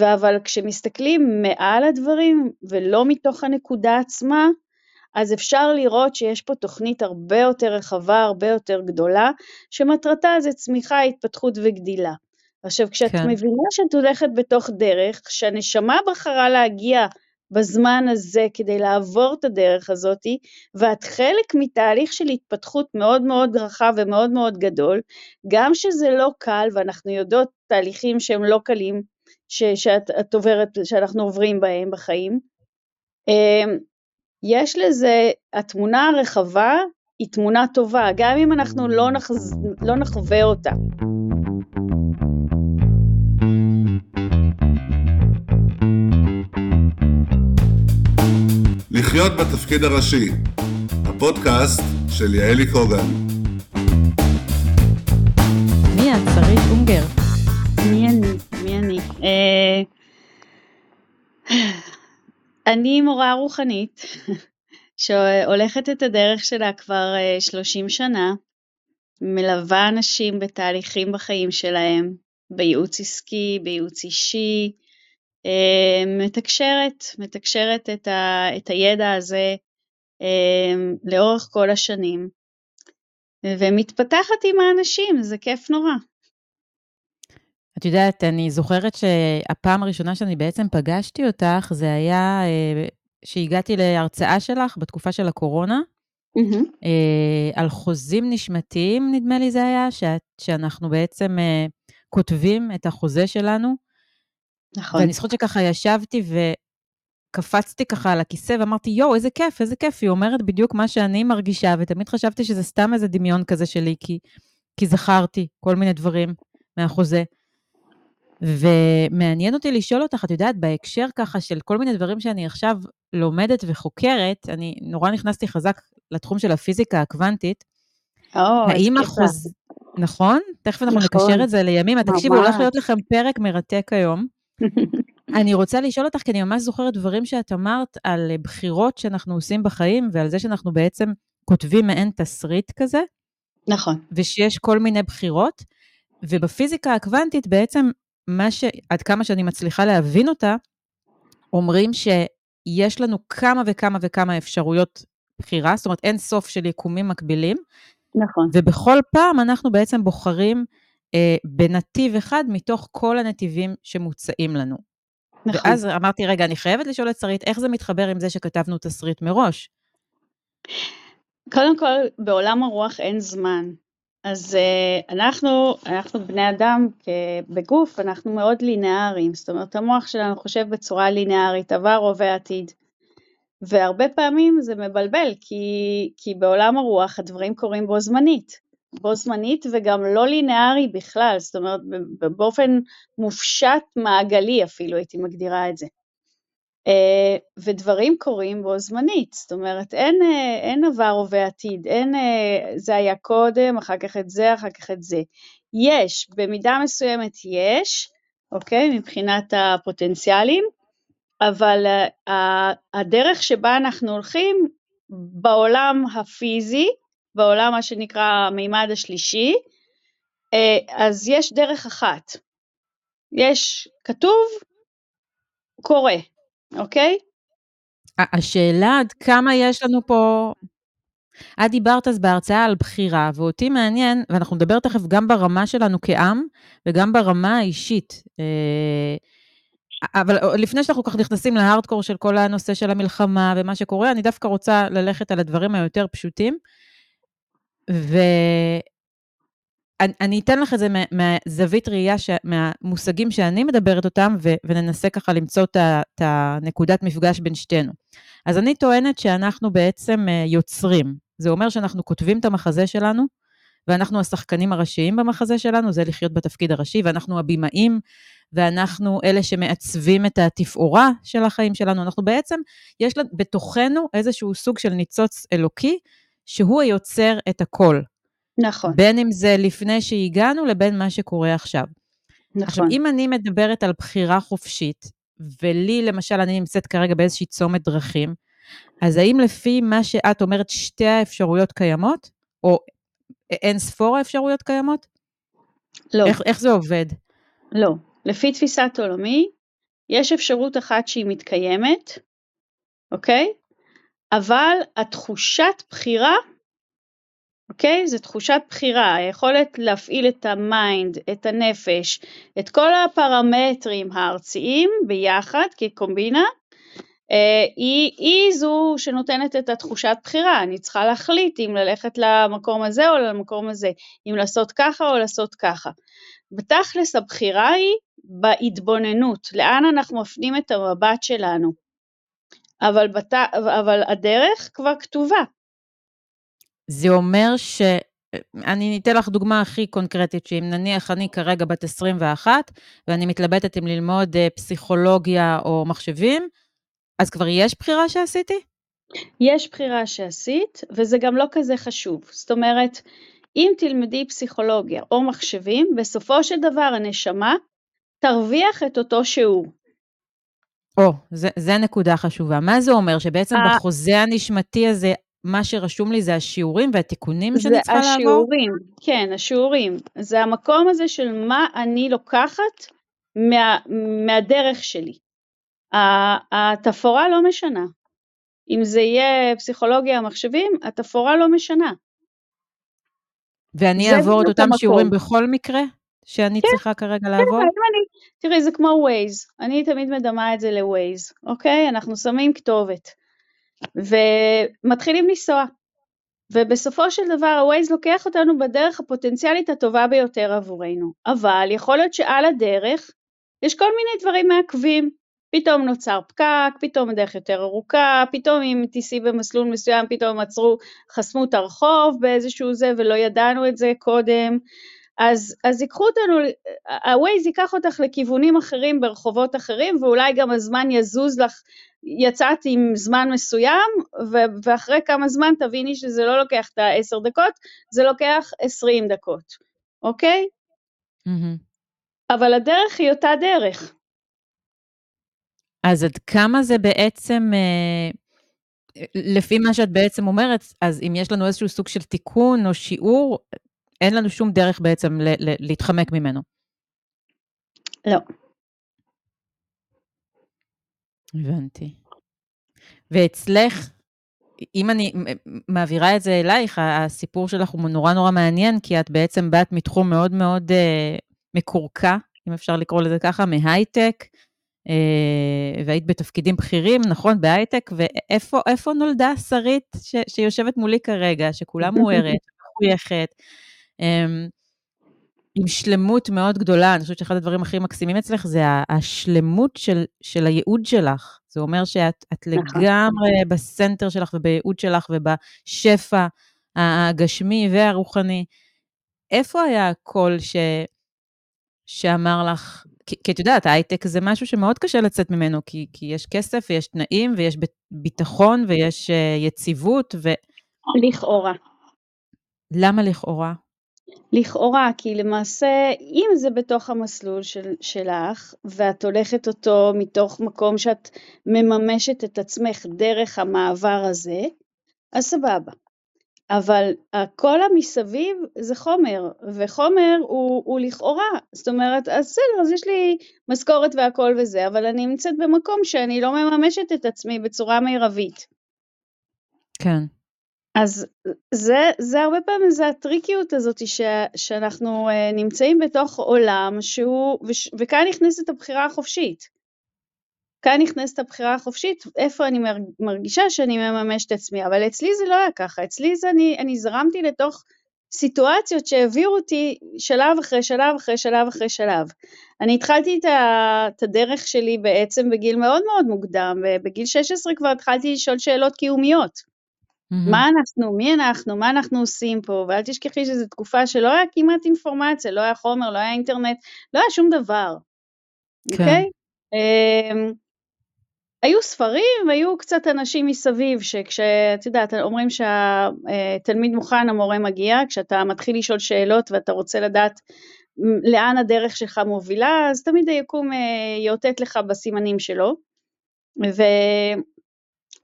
אבל כשמסתכלים מעל הדברים ולא מתוך הנקודה עצמה, אז אפשר לראות שיש פה תוכנית הרבה יותר רחבה, הרבה יותר גדולה, שמטרתה זה צמיחה, התפתחות וגדילה. עכשיו, כשאת כן. מבינה שאת הולכת בתוך דרך, שהנשמה בחרה להגיע בזמן הזה כדי לעבור את הדרך הזאתי, ואת חלק מתהליך של התפתחות מאוד מאוד רחב ומאוד מאוד גדול, גם שזה לא קל, ואנחנו יודעות תהליכים שהם לא קלים, ש, שאת עוברת, שאנחנו עוברים בהם בחיים, אמ, יש לזה, התמונה הרחבה היא תמונה טובה, גם אם אנחנו לא, נחז, לא נחווה אותה. לחיות בתפקיד הראשי, הפודקאסט של יעלי קוגן. מי את? שרית אונגר. אה, אני מורה רוחנית שהולכת את הדרך שלה כבר 30 אה, שנה, מלווה אנשים בתהליכים בחיים שלהם, בייעוץ עסקי, בייעוץ אישי, אה, מתקשרת, מתקשרת את, ה, את הידע הזה לאורך כל השנים, ומתפתחת עם האנשים, זה כיף נורא. את יודעת, אני זוכרת שהפעם הראשונה שאני בעצם פגשתי אותך, זה היה אה, שהגעתי להרצאה שלך בתקופה של הקורונה, mm-hmm. על חוזים נשמתיים, נדמה לי זה היה, שאת, שאנחנו בעצם כותבים את החוזה שלנו. נכון. ואני זוכרת שככה ישבתי וקפצתי ככה על הכיסא ואמרתי, יואו, איזה כיף, איזה כיף, היא אומרת בדיוק מה שאני מרגישה, ותמיד חשבתי שזה סתם איזה דמיון כזה שלי, כי, כי זכרתי כל מיני דברים מהחוזה. ומעניין אותי לשאול אותך, את יודעת, בהקשר ככה של כל מיני דברים שאני עכשיו לומדת וחוקרת, אני נורא נכנסתי חזק לתחום של הפיזיקה הקוונטית. או, האם החוז... נכון? תכף אנחנו נכון. נקשר את זה לימים. תקשיבו, הולך להיות לכם פרק מרתק היום. אני רוצה לשאול אותך, כי אני ממש זוכרת דברים שאת אמרת על בחירות שאנחנו עושים בחיים, ועל זה שאנחנו בעצם כותבים מעין תסריט כזה. נכון. ושיש כל מיני בחירות, ובפיזיקה הקוונטית בעצם מה ש... עד כמה שאני מצליחה להבין אותה, אומרים שיש לנו כמה וכמה וכמה אפשרויות בחירה, זאת אומרת אין סוף של יקומים מקבילים. נכון. ובכל פעם אנחנו בעצם בוחרים אה, בנתיב אחד מתוך כל הנתיבים שמוצעים לנו. נכון. ואז אמרתי, רגע, אני חייבת לשאול את שרית, איך זה מתחבר עם זה שכתבנו תסריט מראש? קודם כל, בעולם הרוח אין זמן. אז uh, אנחנו, אנחנו בני אדם בגוף, אנחנו מאוד לינאריים, זאת אומרת המוח שלנו חושב בצורה לינארית, עבר, הווה, עתיד. והרבה פעמים זה מבלבל, כי, כי בעולם הרוח הדברים קורים בו זמנית. בו זמנית וגם לא לינארי בכלל, זאת אומרת באופן מופשט מעגלי אפילו הייתי מגדירה את זה. אה, ודברים קורים בו זמנית, זאת אומרת אין, אה, עבר הווה עתיד, אין אה, זה היה קודם, אחר כך את זה, אחר כך את זה. יש, במידה מסוימת יש, אוקיי, מבחינת הפוטנציאלים, אבל הדרך שבה אנחנו הולכים בעולם הפיזי, בעולם מה שנקרא המימד השלישי, אז יש דרך אחת. יש כתוב, קורה, אוקיי? השאלה עד כמה יש לנו פה... את דיברת אז בהרצאה על בחירה, ואותי מעניין, ואנחנו נדבר תכף גם ברמה שלנו כעם, וגם ברמה האישית. אה, אבל לפני שאנחנו כך נכנסים להארדקור של כל הנושא של המלחמה ומה שקורה, אני דווקא רוצה ללכת על הדברים היותר פשוטים. ואני אתן לך את זה מהזווית ראייה, ש... מהמושגים שאני מדברת אותם, ו... וננסה ככה למצוא את הנקודת מפגש בין שתינו. אז אני טוענת שאנחנו בעצם אה, יוצרים. זה אומר שאנחנו כותבים את המחזה שלנו, ואנחנו השחקנים הראשיים במחזה שלנו, זה לחיות בתפקיד הראשי, ואנחנו הבמאים, ואנחנו אלה שמעצבים את התפאורה של החיים שלנו. אנחנו בעצם, יש בתוכנו איזשהו סוג של ניצוץ אלוקי, שהוא היוצר את הכל. נכון. בין אם זה לפני שהגענו לבין מה שקורה עכשיו. נכון. עכשיו, אם אני מדברת על בחירה חופשית, ולי למשל, אני נמצאת כרגע באיזושהי צומת דרכים, אז האם לפי מה שאת אומרת, שתי האפשרויות קיימות? או אין ספור האפשרויות קיימות? לא. איך, איך זה עובד? לא. לפי תפיסת עולמי, יש אפשרות אחת שהיא מתקיימת, אוקיי? אבל התחושת בחירה, אוקיי? זו תחושת בחירה, היכולת להפעיל את ה mind, את הנפש, את כל הפרמטרים הארציים ביחד כקומבינה, אה, היא, היא זו שנותנת את התחושת בחירה, אני צריכה להחליט אם ללכת למקום הזה או למקום הזה, אם לעשות ככה או לעשות ככה. בתכלס הבחירה היא בהתבוננות, לאן אנחנו מפנים את המבט שלנו. אבל, בת... אבל הדרך כבר כתובה. זה אומר ש... אני אתן לך דוגמה הכי קונקרטית, שאם נניח אני כרגע בת 21, ואני מתלבטת אם ללמוד אה, פסיכולוגיה או מחשבים, אז כבר יש בחירה שעשיתי? יש בחירה שעשית, וזה גם לא כזה חשוב. זאת אומרת, אם תלמדי פסיכולוגיה או מחשבים, בסופו של דבר הנשמה תרוויח את אותו שיעור. או, זה, זה נקודה חשובה. מה זה אומר? שבעצם ה... בחוזה הנשמתי הזה, מה שרשום לי זה השיעורים והתיקונים שאני צריכה לעבור? זה השיעורים, כן, השיעורים. זה המקום הזה של מה אני לוקחת מה, מהדרך שלי. התפאורה לא משנה. אם זה יהיה פסיכולוגיה מחשבים, התפאורה לא משנה. ואני אעבור את אותם המקום. שיעורים בכל מקרה שאני כן, צריכה כרגע כן, לעבור? כן, אני, תראי, זה כמו ווייז, אני תמיד מדמה את זה לווייז, אוקיי? אנחנו שמים כתובת ומתחילים לנסוע, ובסופו של דבר הווייז לוקח אותנו בדרך הפוטנציאלית הטובה ביותר עבורנו, אבל יכול להיות שעל הדרך יש כל מיני דברים מעכבים, פתאום נוצר פקק, פתאום הדרך יותר ארוכה, פתאום אם תיסעי במסלול מסוים פתאום עצרו, חסמו את הרחוב באיזשהו זה ולא ידענו את זה קודם, אז, אז ייקחו אותנו, ה-Waze ייקח אותך לכיוונים אחרים ברחובות אחרים ואולי גם הזמן יזוז לך, יצאת עם זמן מסוים ו- ואחרי כמה זמן תביני שזה לא לוקח את העשר דקות, זה לוקח עשרים דקות, אוקיי? Mm-hmm. אבל הדרך היא אותה דרך. אז עד כמה זה בעצם, אה, לפי מה שאת בעצם אומרת, אז אם יש לנו איזשהו סוג של תיקון או שיעור, אין לנו שום דרך בעצם ל- ל- להתחמק ממנו. לא. הבנתי. ואצלך, אם אני מעבירה את זה אלייך, הסיפור שלך הוא נורא נורא מעניין, כי את בעצם באת מתחום מאוד מאוד uh, מקורקע, אם אפשר לקרוא לזה ככה, מהייטק, uh, והיית בתפקידים בכירים, נכון, בהייטק, ואיפה נולדה שרית ש, שיושבת מולי כרגע, שכולה מוארת, מחויכת, עם שלמות מאוד גדולה. אני חושבת שאחד הדברים הכי מקסימים אצלך זה השלמות של, של הייעוד שלך. זה אומר שאת נכון. לגמרי בסנטר שלך ובייעוד שלך ובשפע הגשמי והרוחני. איפה היה הקול ש... שאמר לך, כי, כי את יודעת, הייטק זה משהו שמאוד קשה לצאת ממנו, כי, כי יש כסף ויש תנאים ויש ביטחון ויש uh, יציבות ו... לכאורה. למה לכאורה? לכאורה, כי למעשה אם זה בתוך המסלול של, שלך ואת הולכת אותו מתוך מקום שאת מממשת את עצמך דרך המעבר הזה, אז סבבה. אבל כל המסביב זה חומר, וחומר הוא, הוא לכאורה, זאת אומרת, אז בסדר, אז יש לי משכורת והכל וזה, אבל אני נמצאת במקום שאני לא מממשת את עצמי בצורה מרבית. כן. אז זה, זה הרבה פעמים, זה הטריקיות הזאת ש, שאנחנו uh, נמצאים בתוך עולם שהוא, וכאן נכנסת הבחירה החופשית. כאן נכנסת הבחירה החופשית, איפה אני מרגישה שאני מממשת את עצמי, אבל אצלי זה לא היה ככה, אצלי זה אני, אני זרמתי לתוך סיטואציות שהעבירו אותי שלב אחרי שלב אחרי שלב אחרי שלב. אני התחלתי את, ה, את הדרך שלי בעצם בגיל מאוד מאוד מוקדם, ובגיל 16 כבר התחלתי לשאול שאלות קיומיות. Mm-hmm. מה אנחנו, מי אנחנו, מה אנחנו עושים פה, ואל תשכחי שזו תקופה שלא היה כמעט אינפורמציה, לא היה חומר, לא היה אינטרנט, לא היה שום דבר, כן. אוקיי? Okay? Um, היו ספרים והיו קצת אנשים מסביב שכשאת יודעת אומרים שהתלמיד מוכן המורה מגיע כשאתה מתחיל לשאול שאלות ואתה רוצה לדעת לאן הדרך שלך מובילה אז תמיד היקום אה, יאותת לך בסימנים שלו ו,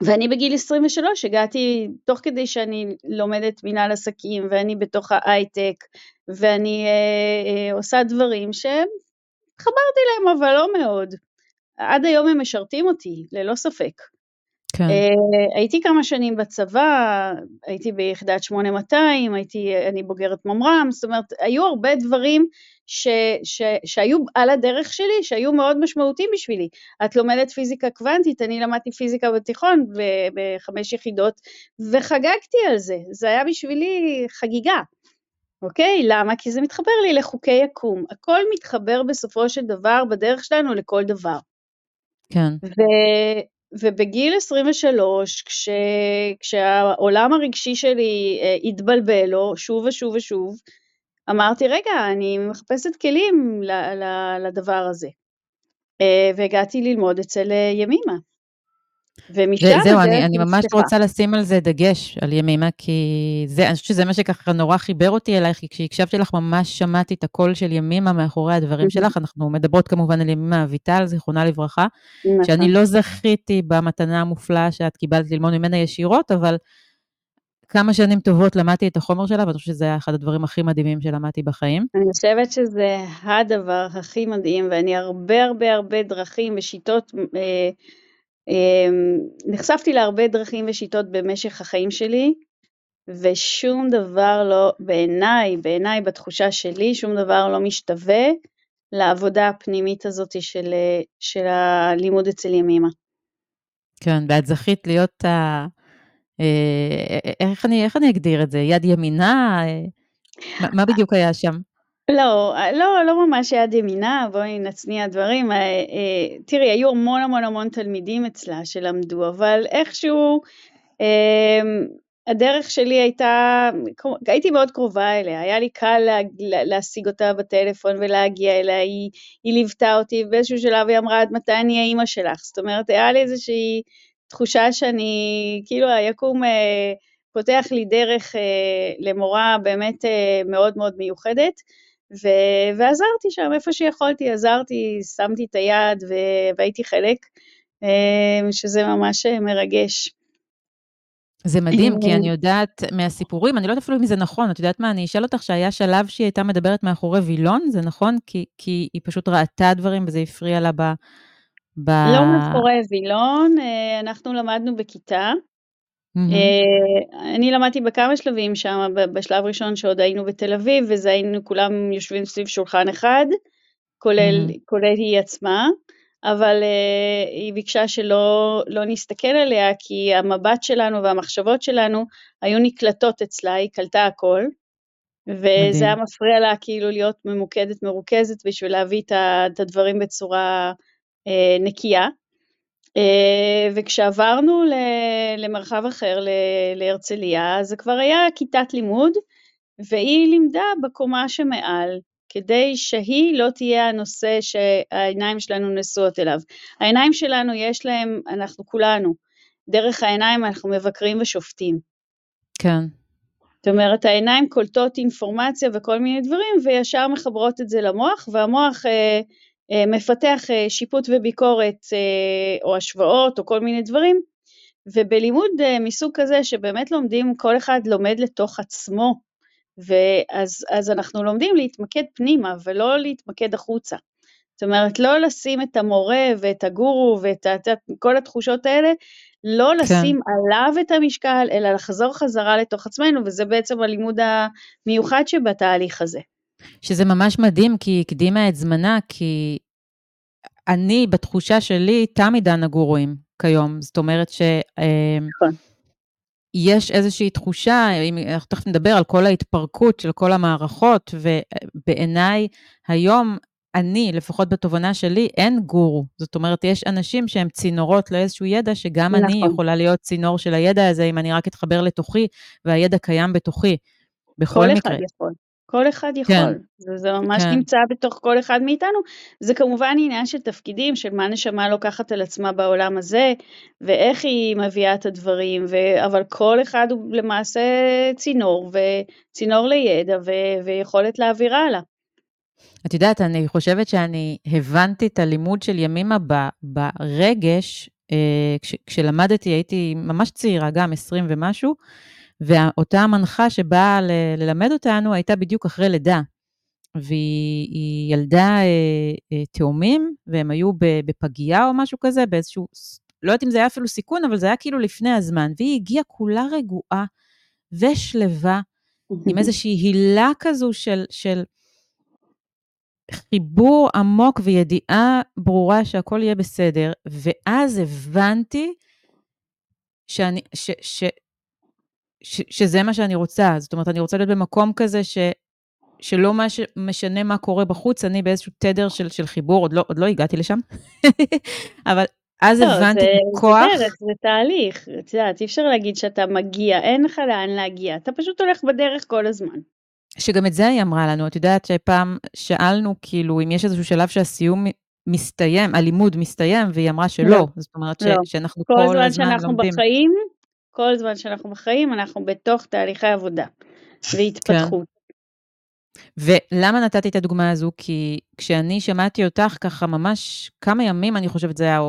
ואני בגיל 23 הגעתי, תוך כדי שאני לומדת מנהל עסקים ואני בתוך ההייטק ואני אה, אה, עושה דברים שחברתי להם אבל לא מאוד. עד היום הם משרתים אותי, ללא ספק. כן. Uh, הייתי כמה שנים בצבא, הייתי ביחידת 8200, הייתי, אני בוגרת ממר"ם, זאת אומרת, היו הרבה דברים ש, ש, שהיו על הדרך שלי, שהיו מאוד משמעותיים בשבילי. את לומדת פיזיקה קוונטית, אני למדתי פיזיקה בתיכון בחמש יחידות, וחגגתי על זה, זה היה בשבילי חגיגה. אוקיי? למה? כי זה מתחבר לי לחוקי יקום. הכל מתחבר בסופו של דבר בדרך שלנו לכל דבר. כן. ו, ובגיל 23, כש, כשהעולם הרגשי שלי אה, התבלבל לו שוב ושוב ושוב, אמרתי, רגע, אני מחפשת כלים ל, ל, לדבר הזה. אה, והגעתי ללמוד אצל אה, ימימה. ומשם זהו, אני, אני ממש רוצה לשים על זה דגש, על ימימה, כי זה, אני חושבת שזה מה שככה נורא חיבר אותי אלייך, כי כשהקשבתי לך ממש שמעתי את הקול של ימימה מאחורי הדברים שלך, אנחנו מדברות כמובן על ימימה אביטל, זיכרונה לברכה, נכון. שאני לא זכיתי במתנה המופלאה שאת קיבלת ללמוד ממנה ישירות, אבל כמה שנים טובות למדתי את החומר שלה, ואני חושבת שזה היה אחד הדברים הכי מדהימים שלמדתי בחיים. אני חושבת שזה הדבר הכי מדהים, ואני הרבה הרבה הרבה דרכים ושיטות, אה, נחשפתי להרבה דרכים ושיטות במשך החיים שלי, ושום דבר לא, בעיניי, בעיניי, בתחושה שלי, שום דבר לא משתווה לעבודה הפנימית הזאת של, של הלימוד אצל ימימה. כן, ואת זכית להיות ה... אה, איך אני, איך אני אגדיר את זה? יד ימינה? אה, מה בדיוק היה שם? לא, לא, לא ממש יד ימינה, בואי נצניע דברים. אה, תראי, היו המון המון המון תלמידים אצלה שלמדו, אבל איכשהו הדרך שלי הייתה, הייתי מאוד קרובה אליה, היה לי קל לה, להשיג אותה בטלפון ולהגיע אליה, היא, היא ליוותה אותי, ובאיזשהו שלב היא אמרה, עד מתי אני אהיה אימא שלך? זאת אומרת, היה לי איזושהי תחושה שאני, כאילו היקום אה, פותח לי דרך אה, למורה באמת אה, מאוד מאוד מיוחדת, ו, ועזרתי שם איפה שיכולתי, עזרתי, שמתי את היד והייתי חלק, אה, שזה ממש אה, מרגש. זה מדהים, כי אני יודעת מהסיפורים, אני לא יודעת אפילו אם זה נכון, את יודעת מה, אני אשאל אותך שהיה שלב שהיא הייתה מדברת מאחורי וילון, זה נכון? כי, כי היא פשוט ראתה דברים וזה הפריע לה ב... ב... לא מאחורי וילון, אה, אנחנו למדנו בכיתה. Mm-hmm. אני למדתי בכמה שלבים שם, בשלב ראשון שעוד היינו בתל אביב, וזה היינו כולם יושבים סביב שולחן אחד, כולל, mm-hmm. כולל היא עצמה. אבל uh, היא ביקשה שלא לא נסתכל עליה, כי המבט שלנו והמחשבות שלנו היו נקלטות אצלה, היא קלטה הכל, וזה היה מפריע לה כאילו להיות ממוקדת, מרוכזת, בשביל להביא את הדברים בצורה uh, נקייה. Uh, וכשעברנו למרחב אחר, להרצליה, זה כבר היה כיתת לימוד, והיא לימדה בקומה שמעל, כדי שהיא לא תהיה הנושא שהעיניים שלנו נשואות אליו. העיניים שלנו יש להם, אנחנו כולנו, דרך העיניים אנחנו מבקרים ושופטים. כן. זאת אומרת, העיניים קולטות אינפורמציה וכל מיני דברים, וישר מחברות את זה למוח, והמוח אה, אה, מפתח אה, שיפוט וביקורת אה, או השוואות או כל מיני דברים, ובלימוד אה, מסוג כזה שבאמת לומדים, כל אחד לומד לתוך עצמו ואז אז אנחנו לומדים להתמקד פנימה ולא להתמקד החוצה. זאת אומרת, לא לשים את המורה ואת הגורו ואת כל התחושות האלה, לא כן. לשים עליו את המשקל, אלא לחזור חזרה לתוך עצמנו, וזה בעצם הלימוד המיוחד שבתהליך הזה. שזה ממש מדהים, כי היא הקדימה את זמנה, כי אני, בתחושה שלי, תמי דנה גורואים כיום. זאת אומרת ש... אה, נכון. יש איזושהי תחושה, אם אנחנו תכף נדבר על כל ההתפרקות של כל המערכות, ובעיניי היום, אני, לפחות בתובנה שלי, אין גורו. זאת אומרת, יש אנשים שהם צינורות לאיזשהו ידע, שגם נכון. אני יכולה להיות צינור של הידע הזה, אם אני רק אתחבר לתוכי, והידע קיים בתוכי. בכל מקרה. כל אחד יכול. כל אחד יכול, כן. זה, זה ממש כן. נמצא בתוך כל אחד מאיתנו. זה כמובן עניין של תפקידים, של מה נשמה לוקחת על עצמה בעולם הזה, ואיך היא מביאה את הדברים, ו... אבל כל אחד הוא למעשה צינור, וצינור לידע, ו... ויכולת להעביר הלאה. את יודעת, אני חושבת שאני הבנתי את הלימוד של ימימה ב... ברגש, אה, כש... כשלמדתי, הייתי ממש צעירה, גם 20 ומשהו, ואותה המנחה שבאה ל- ללמד אותנו הייתה בדיוק אחרי לידה. והיא ילדה אה, אה, תאומים, והם היו בפגייה או משהו כזה, באיזשהו, לא יודעת אם זה היה אפילו סיכון, אבל זה היה כאילו לפני הזמן, והיא הגיעה כולה רגועה ושלווה, עם איזושהי הילה כזו של, של חיבור עמוק וידיעה ברורה שהכל יהיה בסדר, ואז הבנתי שאני, ש, ש, ש, שזה מה שאני רוצה. זאת אומרת, אני רוצה להיות במקום כזה ש, שלא מה ש, משנה מה קורה בחוץ, אני באיזשהו תדר של, של חיבור, עוד לא, עוד לא הגעתי לשם, אבל אז לא, הבנתי זה, כוח. זה דרך, זה תהליך. את יודעת, אי אפשר להגיד שאתה מגיע, אין לך לאן להגיע, אתה פשוט הולך בדרך כל הזמן. שגם את זה היא אמרה לנו, את יודעת שפעם שאלנו, כאילו, אם יש איזשהו שלב שהסיום מסתיים, הלימוד מסתיים, והיא אמרה שלא. לא, זאת אומרת לא. ש, שאנחנו כל, כל הזמן שאנחנו לומדים. בחיים, כל זמן שאנחנו בחיים, אנחנו בתוך תהליכי עבודה והתפתחות. כן. ולמה נתתי את הדוגמה הזו? כי כשאני שמעתי אותך ככה ממש כמה ימים, אני חושבת זה היה,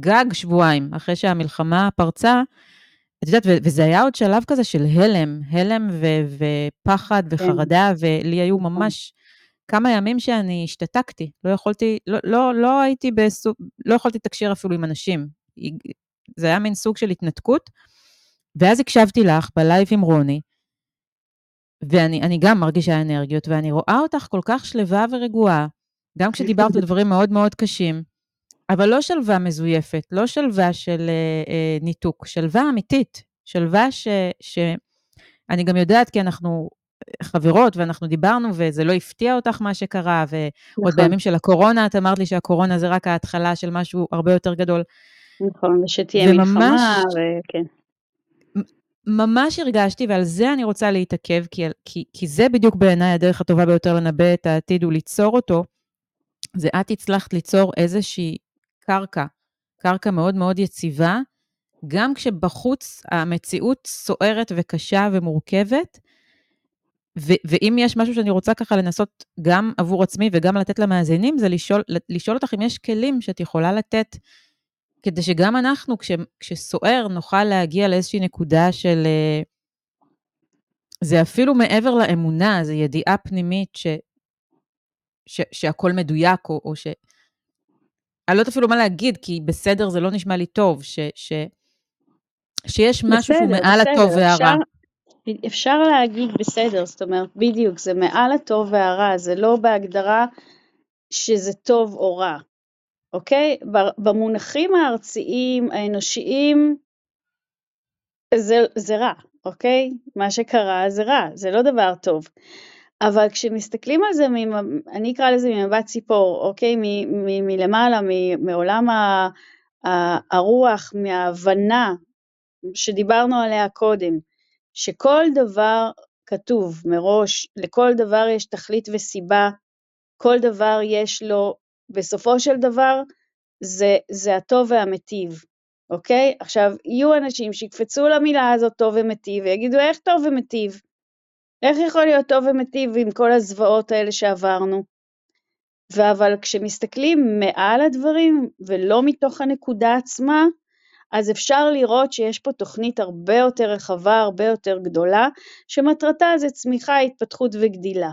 גג שבועיים, אחרי שהמלחמה פרצה, את יודעת, וזה היה עוד שלב כזה של הלם, הלם ו- ופחד כן. וחרדה, ולי היו נכון. ממש כמה ימים שאני השתתקתי, לא יכולתי, לא, לא, לא הייתי בסוג, לא יכולתי לתקשר אפילו עם אנשים. זה היה מין סוג של התנתקות. ואז הקשבתי לך בלייב עם רוני, ואני גם מרגישה אנרגיות, ואני רואה אותך כל כך שלווה ורגועה, גם כשדיברת על דברים מאוד מאוד קשים, אבל לא שלווה מזויפת, לא שלווה של אה, אה, ניתוק, שלווה אמיתית, שלווה ש, ש... אני גם יודעת כי אנחנו חברות ואנחנו דיברנו וזה לא הפתיע אותך מה שקרה, ועוד נכון. בימים של הקורונה את אמרת לי שהקורונה זה רק ההתחלה של משהו הרבה יותר גדול. נכון, ושתהיה וממש, מלחמה, וכן. ממש הרגשתי, ועל זה אני רוצה להתעכב, כי, כי, כי זה בדיוק בעיניי הדרך הטובה ביותר לנבא את העתיד וליצור אותו, זה את הצלחת ליצור איזושהי קרקע, קרקע מאוד מאוד יציבה, גם כשבחוץ המציאות סוערת וקשה ומורכבת, ו- ואם יש משהו שאני רוצה ככה לנסות גם עבור עצמי וגם לתת למאזינים, זה לשאול, לשאול אותך אם יש כלים שאת יכולה לתת, כדי שגם אנחנו, כש, כשסוער, נוכל להגיע לאיזושהי נקודה של... אה, זה אפילו מעבר לאמונה, זה ידיעה פנימית ש, ש, שהכל מדויק, או, או ש... אני לא יודעת אפילו מה להגיד, כי בסדר זה לא נשמע לי טוב, ש, ש, שיש משהו בסדר, שהוא מעל בסדר, הטוב והרע. אפשר, אפשר להגיד בסדר, זאת אומרת, בדיוק, זה מעל הטוב והרע, זה לא בהגדרה שזה טוב או רע, אוקיי? במונחים הארציים, האנושיים, זה, זה רע, אוקיי? מה שקרה זה רע, זה לא דבר טוב. אבל כשמסתכלים על זה, אני אקרא לזה ממבט ציפור, אוקיי? מלמעלה, מעולם הרוח, מההבנה שדיברנו עליה קודם, שכל דבר כתוב מראש, לכל דבר יש תכלית וסיבה, כל דבר יש לו, בסופו של דבר, זה, זה הטוב והמטיב, אוקיי? עכשיו, יהיו אנשים שיקפצו למילה הזאת טוב ומטיב ויגידו איך טוב ומטיב? איך יכול להיות טוב ומטיב עם כל הזוועות האלה שעברנו? אבל כשמסתכלים מעל הדברים ולא מתוך הנקודה עצמה, אז אפשר לראות שיש פה תוכנית הרבה יותר רחבה, הרבה יותר גדולה, שמטרתה זה צמיחה, התפתחות וגדילה.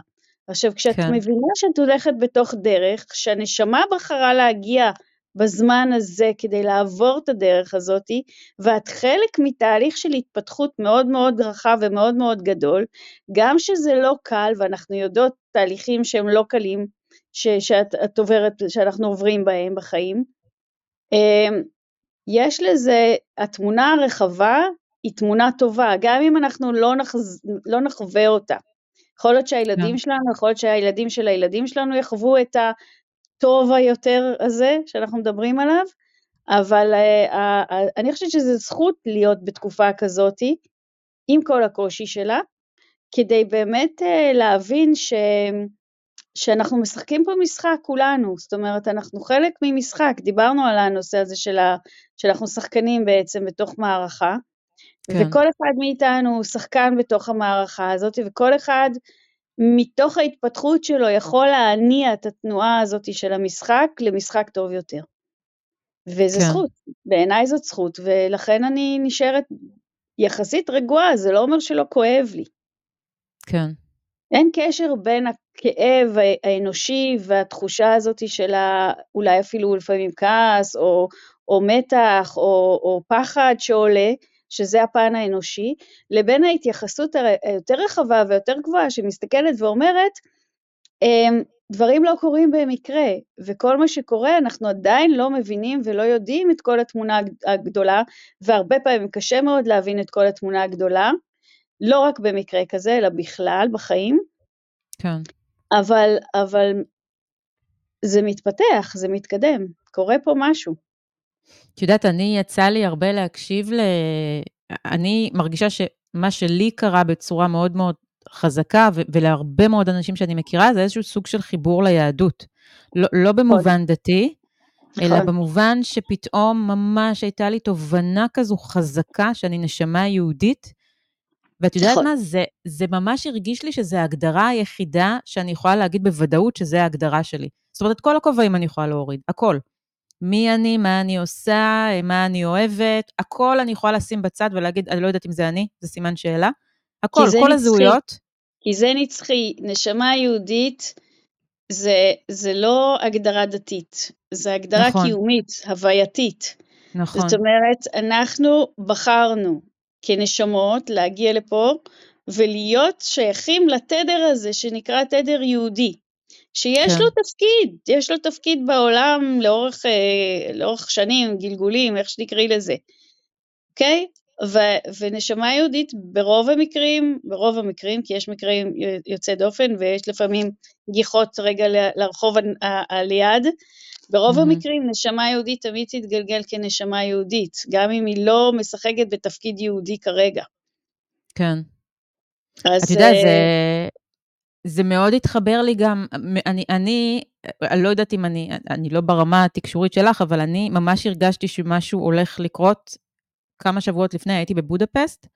עכשיו, כשאת כן. מבינה שאת הולכת בתוך דרך, שהנשמה בחרה להגיע בזמן הזה כדי לעבור את הדרך הזאתי, ואת חלק מתהליך של התפתחות מאוד מאוד רחב ומאוד מאוד גדול, גם שזה לא קל, ואנחנו יודעות תהליכים שהם לא קלים, ש, שאת עוברת, שאנחנו עוברים בהם בחיים, אמ, יש לזה, התמונה הרחבה היא תמונה טובה, גם אם אנחנו לא, נחז, לא נחווה אותה. יכול להיות שהילדים yeah. שלנו, יכול להיות שהילדים של הילדים שלנו יחוו את הטוב היותר הזה שאנחנו מדברים עליו, אבל uh, uh, uh, אני חושבת שזו זכות להיות בתקופה כזאתי, עם כל הקושי שלה, כדי באמת uh, להבין ש... שאנחנו משחקים פה משחק כולנו, זאת אומרת אנחנו חלק ממשחק, דיברנו על הנושא הזה של ה, שאנחנו שחקנים בעצם בתוך מערכה, כן. וכל אחד מאיתנו הוא שחקן בתוך המערכה הזאת, וכל אחד מתוך ההתפתחות שלו יכול להניע את התנועה הזאת של המשחק למשחק טוב יותר. וזה כן. זכות, בעיניי זאת זכות, ולכן אני נשארת יחסית רגועה, זה לא אומר שלא כואב לי. כן. אין קשר בין הכאב האנושי והתחושה הזאת של אולי אפילו לפעמים כעס או, או מתח או, או פחד שעולה, שזה הפן האנושי, לבין ההתייחסות היותר רחבה ויותר גבוהה שמסתכלת ואומרת, אמ, דברים לא קורים במקרה, וכל מה שקורה אנחנו עדיין לא מבינים ולא יודעים את כל התמונה הגדולה, והרבה פעמים קשה מאוד להבין את כל התמונה הגדולה, לא רק במקרה כזה, אלא בכלל בחיים. כן. אבל, אבל זה מתפתח, זה מתקדם, קורה פה משהו. את יודעת, אני, יצא לי הרבה להקשיב ל... אני מרגישה שמה שלי קרה בצורה מאוד מאוד חזקה, ו- ולהרבה מאוד אנשים שאני מכירה, זה איזשהו סוג של חיבור ליהדות. לא, לא במובן דתי, אלא נכון. במובן שפתאום ממש הייתה לי תובנה כזו חזקה שאני נשמה יהודית, ואת יודעת נכון. מה? זה, זה ממש הרגיש לי שזו ההגדרה היחידה שאני יכולה להגיד בוודאות שזו ההגדרה שלי. זאת אומרת, את כל הכובעים אני יכולה להוריד, הכל. מי אני, מה אני עושה, מה אני אוהבת, הכל אני יכולה לשים בצד ולהגיד, אני לא יודעת אם זה אני, זה סימן שאלה. הכל, כל נצחי, הזהויות. כי זה נצחי. נשמה יהודית זה, זה לא הגדרה דתית, זה הגדרה נכון. קיומית, הווייתית. נכון. זאת אומרת, אנחנו בחרנו כנשמות להגיע לפה ולהיות שייכים לתדר הזה שנקרא תדר יהודי. שיש כן. לו תפקיד, יש לו תפקיד בעולם לאורך, אה, לאורך שנים, גלגולים, איך שתקראי לזה, אוקיי? ו- ונשמה יהודית ברוב המקרים, ברוב המקרים, כי יש מקרים יוצאי דופן ויש לפעמים גיחות רגע לרחוב יד, ברוב mm-hmm. המקרים נשמה יהודית תמיד תתגלגל כנשמה יהודית, גם אם היא לא משחקת בתפקיד יהודי כרגע. כן. אז... את יודעת, זה, זה מאוד התחבר לי גם, אני, אני, לא יודעת אם אני, אני לא ברמה התקשורית שלך, אבל אני ממש הרגשתי שמשהו הולך לקרות. כמה שבועות לפני הייתי בבודפסט,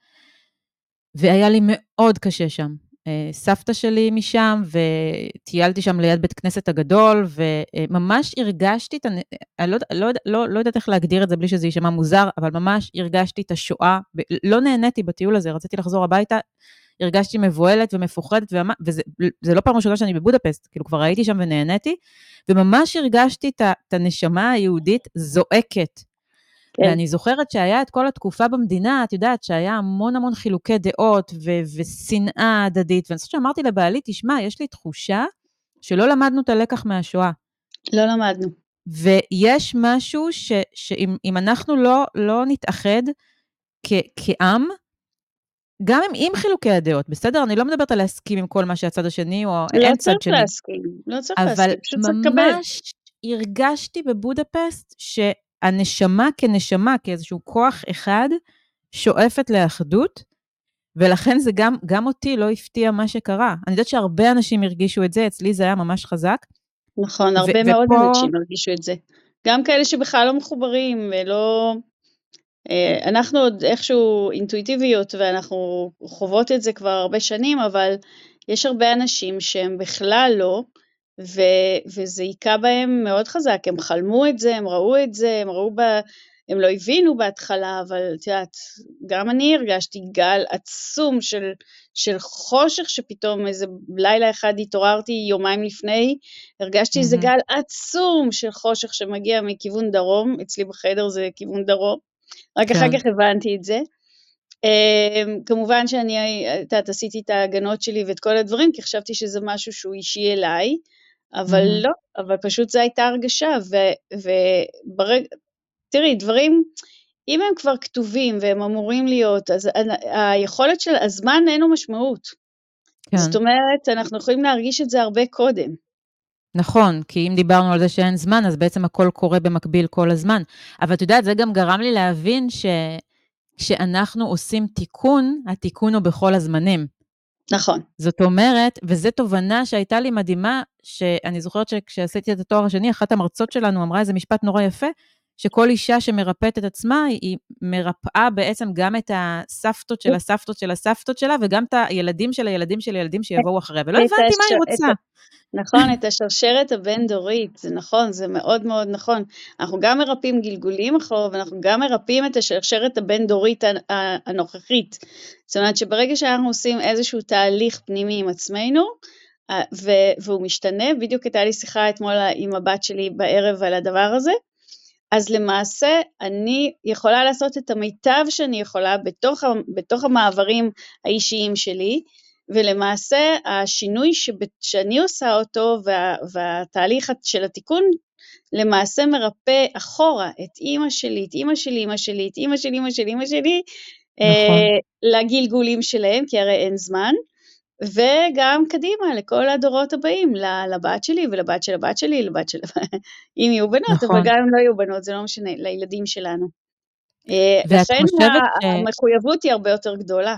והיה לי מאוד קשה שם. אה, סבתא שלי משם, וטיילתי שם ליד בית כנסת הגדול, וממש הרגשתי את, אני לא, לא, לא, לא יודעת איך להגדיר את זה בלי שזה יישמע מוזר, אבל ממש הרגשתי את השואה, לא נהניתי בטיול הזה, רציתי לחזור הביתה, הרגשתי מבוהלת ומפוחדת, וזה לא פעם ראשונה שאני בבודפסט, כאילו כבר הייתי שם ונהניתי, וממש הרגשתי את הנשמה היהודית זועקת. כן. ואני זוכרת שהיה את כל התקופה במדינה, את יודעת, שהיה המון המון חילוקי דעות ו- ושנאה הדדית, ואני חושבת שאמרתי לבעלי, תשמע, יש לי תחושה שלא למדנו את הלקח מהשואה. לא למדנו. ויש משהו ש, שאם אנחנו לא, לא נתאחד כ, כעם, גם עם, עם חילוקי הדעות, בסדר? אני לא מדברת על להסכים עם כל מה שהצד השני, או לא אין צד שני. לא צריך להסכים, לא צריך להסכים, פשוט צריך לקבל. אבל ממש הרגשתי בבודפסט שהנשמה כנשמה, כאיזשהו כוח אחד, שואפת לאחדות, ולכן זה גם, גם אותי לא הפתיע מה שקרה. אני יודעת שהרבה אנשים הרגישו את זה, אצלי זה היה ממש חזק. נכון, הרבה מאוד ופה... אנשים הרגישו את זה. גם כאלה שבכלל לא מחוברים ולא... אה, אנחנו עוד איכשהו אינטואיטיביות ואנחנו חוות את זה כבר הרבה שנים, אבל יש הרבה אנשים שהם בכלל לא, ו, וזה היכה בהם מאוד חזק, הם חלמו את זה, הם ראו את זה, הם ראו ב... הם לא הבינו בהתחלה, אבל את יודעת, גם אני הרגשתי גל עצום של, של חושך שפתאום איזה לילה אחד התעוררתי יומיים לפני, הרגשתי mm-hmm. איזה גל עצום של חושך שמגיע מכיוון דרום, אצלי בחדר זה כיוון דרום, רק כן. אחר כך הבנתי את זה. Um, כמובן שאני, את עשיתי את ההגנות שלי ואת כל הדברים, כי חשבתי שזה משהו שהוא אישי אליי, אבל mm-hmm. לא, אבל פשוט זו הייתה הרגשה, וברגע, תראי, דברים, אם הם כבר כתובים והם אמורים להיות, אז היכולת של הזמן אין לו משמעות. כן. זאת אומרת, אנחנו יכולים להרגיש את זה הרבה קודם. נכון, כי אם דיברנו על זה שאין זמן, אז בעצם הכל קורה במקביל כל הזמן. אבל את יודעת, זה גם גרם לי להבין שכשאנחנו עושים תיקון, התיקון הוא בכל הזמנים. נכון. זאת אומרת, וזו תובנה שהייתה לי מדהימה, שאני זוכרת שכשעשיתי את התואר השני, אחת המרצות שלנו אמרה איזה משפט נורא יפה, שכל אישה שמרפאת את עצמה, היא מרפאה בעצם גם את הסבתות של הסבתות של הסבתות שלה, וגם את הילדים של הילדים של הילדים שיבואו אחריה, ולא הבנתי מה היא רוצה. נכון, את השרשרת הבין-דורית, זה נכון, זה מאוד מאוד נכון. אנחנו גם מרפאים גלגולים אחורה, ואנחנו גם מרפאים את השרשרת הבין-דורית הנוכחית. זאת אומרת שברגע שאנחנו עושים איזשהו תהליך פנימי עם עצמנו, והוא משתנה, בדיוק הייתה לי שיחה אתמול עם הבת שלי בערב על הדבר הזה, אז למעשה אני יכולה לעשות את המיטב שאני יכולה בתוך, בתוך המעברים האישיים שלי, ולמעשה השינוי שאני עושה אותו וה, והתהליך של התיקון למעשה מרפא אחורה את אימא שלי, את אימא שלי, אימא שלי, את אימא שלי, אימא שלי, אימא שלי, נכון. אה, לגלגולים שלהם, כי הרי אין זמן, וגם קדימה לכל הדורות הבאים, לבת שלי ולבת של הבת שלי, לבת של... אם יהיו בנות, נכון. אבל גם אם לא יהיו בנות, זה לא משנה, לילדים שלנו. אה, לכן ש... המחויבות היא הרבה יותר גדולה.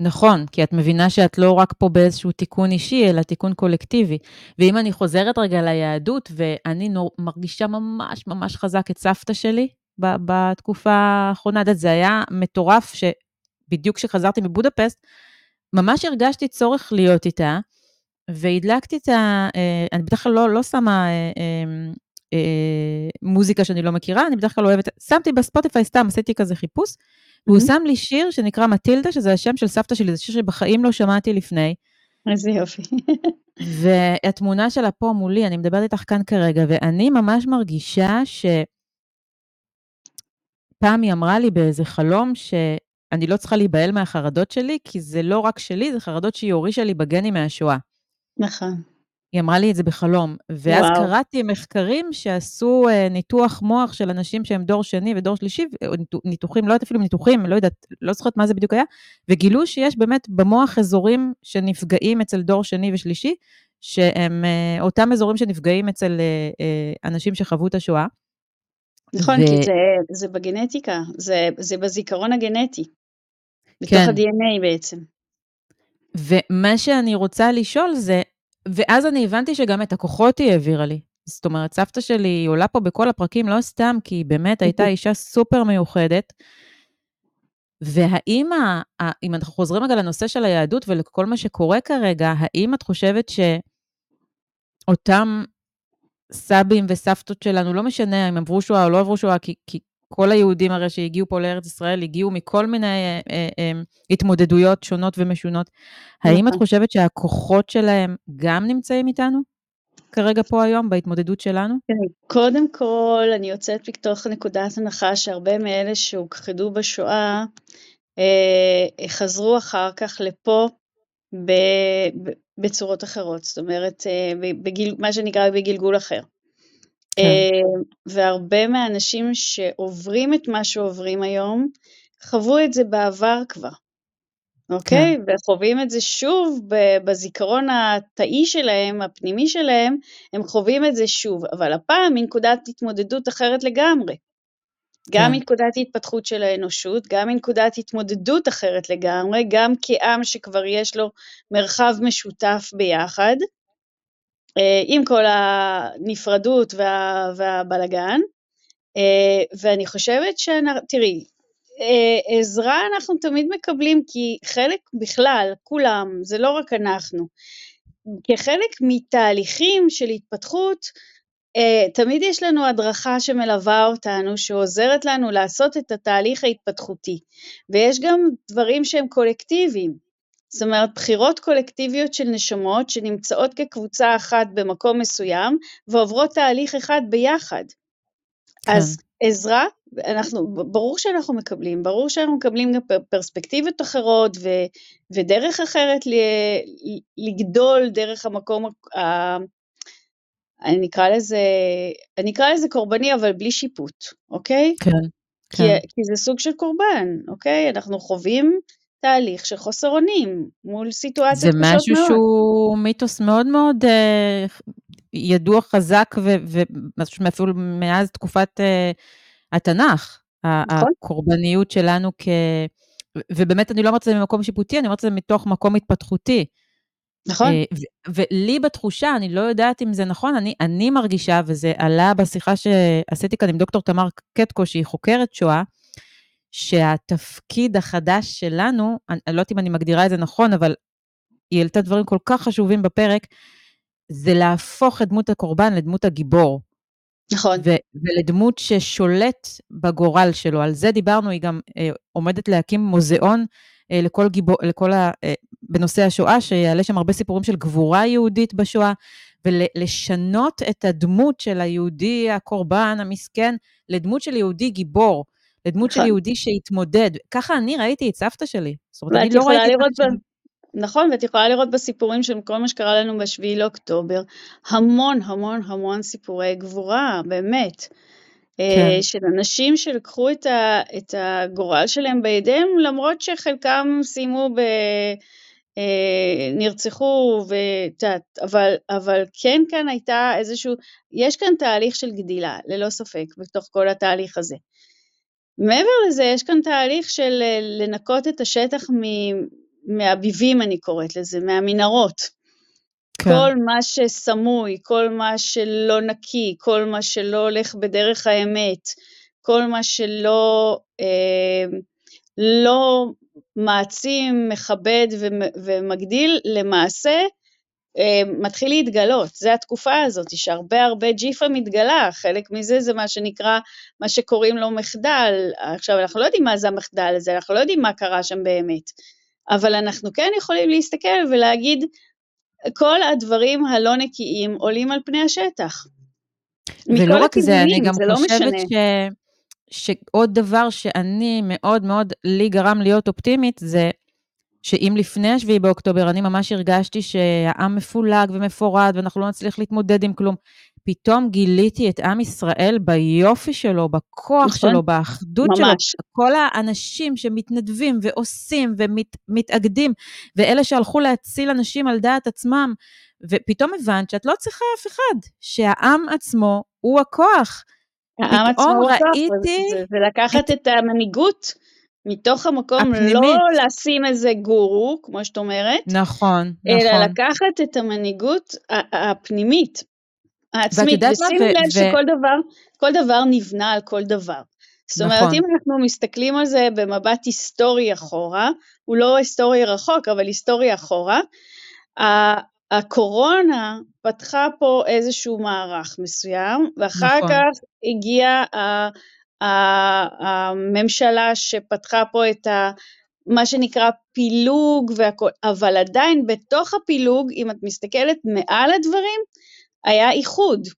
נכון, כי את מבינה שאת לא רק פה באיזשהו תיקון אישי, אלא תיקון קולקטיבי. ואם אני חוזרת רגע ליהדות, ואני נור, מרגישה ממש ממש חזק את סבתא שלי בתקופה האחרונה, זה היה מטורף, שבדיוק כשחזרתי מבודפסט, ממש הרגשתי צורך להיות איתה, והדלקתי את ה... אה, אני בדרך כלל לא, לא שמה אה, אה, אה, מוזיקה שאני לא מכירה, אני בדרך כלל אוהבת... שמתי בספוטיפיי סתם, עשיתי כזה חיפוש, והוא שם לי שיר שנקרא מטילדה, שזה השם של סבתא שלי, זה שיר שבחיים לא שמעתי לפני. איזה יופי. והתמונה שלה פה מולי, אני מדברת איתך כאן כרגע, ואני ממש מרגישה ש... פעם היא אמרה לי באיזה חלום שאני לא צריכה להיבהל מהחרדות שלי, כי זה לא רק שלי, זה חרדות שהיא הורישה לי בגנים מהשואה. נכון. היא אמרה לי את זה בחלום. ואז וואו. קראתי מחקרים שעשו uh, ניתוח מוח של אנשים שהם דור שני ודור שלישי, ניתוחים, לא יודעת אפילו ניתוחים, לא יודעת, לא זוכרת מה זה בדיוק היה, וגילו שיש באמת במוח אזורים שנפגעים אצל דור שני ושלישי, שהם uh, אותם אזורים שנפגעים אצל uh, אנשים שחוו את השואה. נכון, ו... כי זה, זה בגנטיקה, זה, זה בזיכרון הגנטי, בתוך כן. ה-DNA בעצם. ומה שאני רוצה לשאול זה, ואז אני הבנתי שגם את הכוחות היא העבירה לי. זאת אומרת, סבתא שלי היא עולה פה בכל הפרקים, לא סתם, כי היא באמת הייתה אישה סופר מיוחדת. והאם, אם אנחנו חוזרים רגע לנושא של היהדות ולכל מה שקורה כרגע, האם את חושבת שאותם סבים וסבתות שלנו, לא משנה אם עברו שואה או לא עברו שואה, כי, כי כל היהודים הרי שהגיעו פה לארץ ישראל הגיעו מכל מיני אה, אה, אה, התמודדויות שונות ומשונות. האם את נכון. חושבת שהכוחות שלהם גם נמצאים איתנו כרגע פה היום בהתמודדות שלנו? קודם כל, אני יוצאת מתוך נקודת הנחה שהרבה מאלה שהוכחדו בשואה אה, חזרו אחר כך לפה ב, ב, בצורות אחרות, זאת אומרת, אה, בגיל, מה שנקרא בגלגול אחר. כן. אה, והרבה מהאנשים שעוברים את מה שעוברים היום, חוו את זה בעבר כבר, אוקיי? כן. וחווים את זה שוב בזיכרון התאי שלהם, הפנימי שלהם, הם חווים את זה שוב, אבל הפעם מנקודת התמודדות אחרת לגמרי. גם כן. מנקודת התפתחות של האנושות, גם מנקודת התמודדות אחרת לגמרי, גם כעם שכבר יש לו מרחב משותף ביחד, אה, עם כל הנפרדות וה, והבלגן, אה, ואני חושבת ש... תראי, אה, עזרה אנחנו תמיד מקבלים כי חלק בכלל, כולם, זה לא רק אנחנו, כחלק מתהליכים של התפתחות, תמיד יש לנו הדרכה שמלווה אותנו, שעוזרת לנו לעשות את התהליך ההתפתחותי, ויש גם דברים שהם קולקטיביים. זאת אומרת, בחירות קולקטיביות של נשמות שנמצאות כקבוצה אחת במקום מסוים ועוברות תהליך אחד ביחד. כן. אז עזרה, אנחנו, ברור שאנחנו מקבלים, ברור שאנחנו מקבלים גם פרספקטיבות אחרות ו, ודרך אחרת ל, לגדול דרך המקום, אני אקרא לזה, אני אקרא לזה קורבני אבל בלי שיפוט, אוקיי? כן. כי, כן. כי זה סוג של קורבן, אוקיי? אנחנו חווים תהליך של חוסר אונים מול סיטואציות קשות מאוד. זה משהו שהוא מיתוס מאוד מאוד אה, ידוע חזק, ומשהו אפילו מאז תקופת אה, התנ"ך. נכון. הקורבניות שלנו כ... ובאמת אני לא אומרת את זה ממקום שיפוטי, אני אומרת את זה מתוך מקום התפתחותי. נכון. אה, ולי בתחושה, אני לא יודעת אם זה נכון, אני, אני מרגישה, וזה עלה בשיחה שעשיתי כאן עם דוקטור תמר קטקו, שהיא חוקרת שואה, שהתפקיד החדש שלנו, אני לא יודעת אם אני מגדירה את זה נכון, אבל היא העלתה דברים כל כך חשובים בפרק, זה להפוך את דמות הקורבן לדמות הגיבור. נכון. ו- ולדמות ששולט בגורל שלו. על זה דיברנו, היא גם אה, עומדת להקים מוזיאון לכל, גיבור, לכל בנושא השואה, שיעלה שם הרבה סיפורים של גבורה יהודית בשואה, ולשנות את הדמות של היהודי הקורבן, המסכן, לדמות של יהודי גיבור, לדמות של נכון. יהודי שהתמודד. ככה אני ראיתי את סבתא שלי. זאת אומרת, אני לא ראיתי את סבתא שלי. נכון, ואת יכולה לראות בסיפורים של כל מה שקרה לנו בשביעי לאוקטובר, המון המון המון סיפורי גבורה, באמת. אה, כן. של אנשים שלקחו את, ה, את הגורל שלהם בידיהם, למרות שחלקם סיימו ב... אה, נרצחו, ותת, אבל, אבל כן כאן הייתה איזשהו, יש כאן תהליך של גדילה, ללא ספק, בתוך כל התהליך הזה. מעבר לזה, יש כאן תהליך של אה, לנקות את השטח מהביבים, אני קוראת לזה, מהמנהרות. כן. כל מה שסמוי, כל מה שלא נקי, כל מה שלא הולך בדרך האמת, כל מה שלא אה, לא מעצים, מכבד ומגדיל, למעשה אה, מתחיל להתגלות. זה התקופה הזאת, שהרבה הרבה ג'יפה מתגלה, חלק מזה זה מה שנקרא, מה שקוראים לו מחדל. עכשיו, אנחנו לא יודעים מה זה המחדל הזה, אנחנו לא יודעים מה קרה שם באמת, אבל אנחנו כן יכולים להסתכל ולהגיד, כל הדברים הלא נקיים עולים על פני השטח. ולא רק זה, אני גם לא חושבת ש... שעוד דבר שאני מאוד מאוד, לי גרם להיות אופטימית, זה שאם לפני השביעי באוקטובר אני ממש הרגשתי שהעם מפולג ומפורד ואנחנו לא נצליח להתמודד עם כלום, פתאום גיליתי את עם ישראל ביופי שלו, בכוח נכון, שלו, באחדות ממש. שלו, כל האנשים שמתנדבים ועושים ומתאגדים, ואלה שהלכו להציל אנשים על דעת עצמם, ופתאום הבנת שאת לא צריכה אף אחד, שהעם עצמו הוא הכוח. העם עצמו הוא ראיתי... זה, זה לקחת את המנהיגות מתוך המקום, הפנימית. לא לשים איזה גורו, כמו שאת אומרת. נכון, אלא נכון. אלא לקחת את המנהיגות הפנימית, העצמית, ושימו ו- לב ו- שכל דבר, כל דבר נבנה על כל דבר. זאת אומרת, נכון. אם אנחנו מסתכלים על זה במבט היסטורי אחורה, הוא לא היסטורי רחוק, אבל היסטורי אחורה, הקורונה פתחה פה איזשהו מערך מסוים, ואחר נכון. כך הגיעה הממשלה שפתחה פה את ה... מה שנקרא פילוג והכל, אבל עדיין בתוך הפילוג, אם את מסתכלת מעל הדברים, היה איחוד.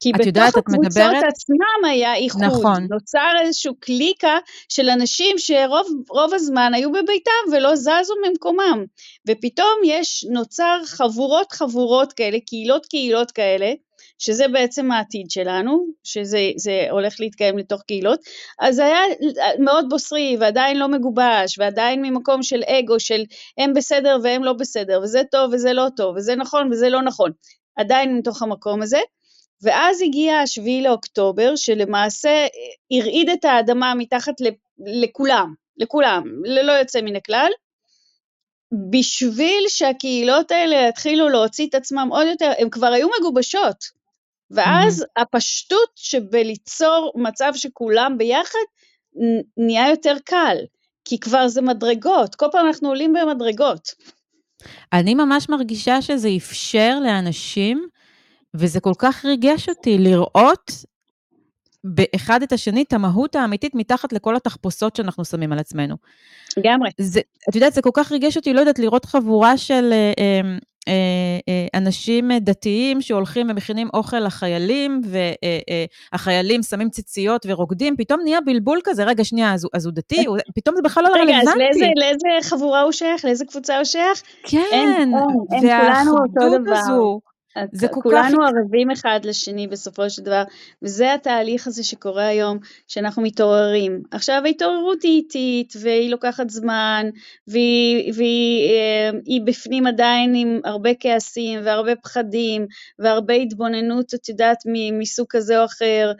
כי בתוך יודעת, הקבוצות מדברת... עצמם היה איחוד. נכון. נוצר איזושהי קליקה של אנשים שרוב הזמן היו בביתם ולא זזו ממקומם. ופתאום יש, נוצר חבורות חבורות כאלה, קהילות קהילות כאלה, שזה בעצם העתיד שלנו, שזה הולך להתקיים לתוך קהילות, אז זה היה מאוד בוסרי ועדיין לא מגובש ועדיין ממקום של אגו של הם בסדר והם לא בסדר וזה טוב וזה לא טוב וזה נכון וזה לא נכון, עדיין מתוך המקום הזה, ואז הגיע השביעי לאוקטובר שלמעשה הרעיד את האדמה מתחת לכולם, לכולם, ללא יוצא מן הכלל, בשביל שהקהילות האלה יתחילו להוציא את עצמם עוד יותר, הן כבר היו מגובשות, ואז mm-hmm. הפשטות שבליצור מצב שכולם ביחד נהיה יותר קל, כי כבר זה מדרגות, כל פעם אנחנו עולים במדרגות. אני ממש מרגישה שזה אפשר לאנשים, וזה כל כך ריגש אותי לראות באחד את השני את המהות האמיתית מתחת לכל התחפושות שאנחנו שמים על עצמנו. לגמרי. את יודעת, זה כל כך ריגש אותי, לא יודעת, לראות חבורה של אה, אה, אנשים דתיים שהולכים ומכינים אוכל לחיילים, והחיילים שמים ציציות ורוקדים, פתאום נהיה בלבול כזה, רגע, שנייה, אז, אז הוא דתי? הוא, פתאום זה בכלל לא רלוונטי. רגע, אז לאיזה, לאיזה חבורה הוא שייך? לאיזה קבוצה הוא שייך? כן, אין, אין, והאחדות הזו. זה כל כולנו כך... ערבים אחד לשני בסופו של דבר, וזה התהליך הזה שקורה היום, שאנחנו מתעוררים. עכשיו ההתעוררות היא איטית, והיא לוקחת זמן, והיא, והיא אה, בפנים עדיין עם הרבה כעסים, והרבה פחדים, והרבה התבוננות, את יודעת, מסוג כזה או אחר.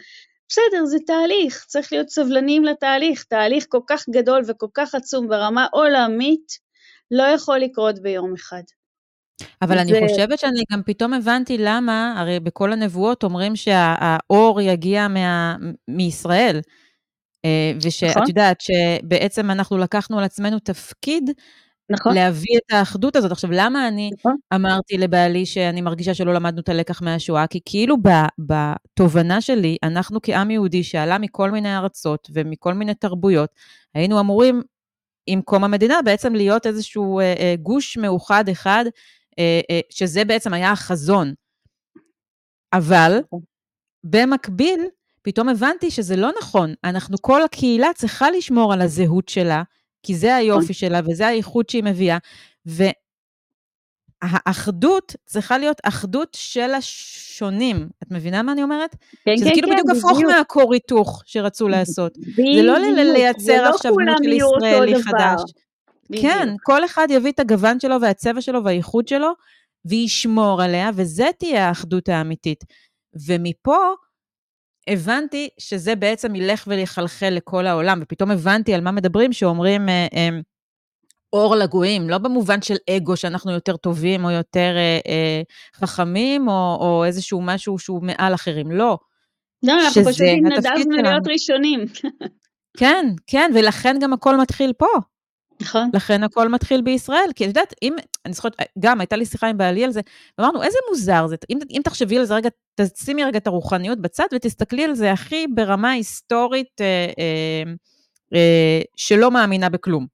בסדר, זה תהליך, צריך להיות סבלניים לתהליך, תהליך כל כך גדול וכל כך עצום ברמה עולמית, לא יכול לקרות ביום אחד. אבל זה... אני חושבת שאני גם פתאום הבנתי למה, הרי בכל הנבואות אומרים שהאור יגיע מה, מישראל. אה, ושאת נכון. יודעת שבעצם אנחנו לקחנו על עצמנו תפקיד נכון. להביא את האחדות הזאת. עכשיו, למה אני נכון. אמרתי לבעלי שאני מרגישה שלא למדנו את הלקח מהשואה? כי כאילו בתובנה שלי, אנחנו כעם יהודי שעלה מכל מיני ארצות ומכל מיני תרבויות, היינו אמורים עם קום המדינה, בעצם להיות איזשהו אה, אה, גוש מאוחד אחד, שזה בעצם היה החזון. אבל נכון. במקביל, פתאום הבנתי שזה לא נכון. אנחנו, כל הקהילה צריכה לשמור על הזהות שלה, כי זה היופי שלה וזה הייחוד שהיא מביאה. והאחדות צריכה להיות אחדות של השונים. את מבינה מה אני אומרת? כן, שזה כן, כאילו כן, בדיוק הפוך בדיוק. מהכור היתוך שרצו לעשות. זה לא לייצר ולא עכשיו דמות של ישראלי דבר. חדש. כן, בדיוק. כל אחד יביא את הגוון שלו והצבע שלו והייחוד שלו, וישמור עליה, וזה תהיה האחדות האמיתית. ומפה הבנתי שזה בעצם ילך ויחלחל לכל העולם, ופתאום הבנתי על מה מדברים, שאומרים אה, אה, אור לגויים, לא במובן של אגו שאנחנו יותר טובים או יותר אה, אה, חכמים, או, או איזשהו משהו שהוא מעל אחרים, לא. לא, אנחנו פשוט התנדבנו. להיות ראשונים. כן, כן, ולכן גם הכל מתחיל פה. נכון. לכן הכל מתחיל בישראל, כי את יודעת, אם, אני זוכרת, גם הייתה לי שיחה עם בעלי על זה, ואמרנו, איזה מוזר זה, אם, אם תחשבי על זה רגע, תשימי רגע את הרוחניות בצד ותסתכלי על זה הכי ברמה היסטורית אה, אה, אה, שלא מאמינה בכלום.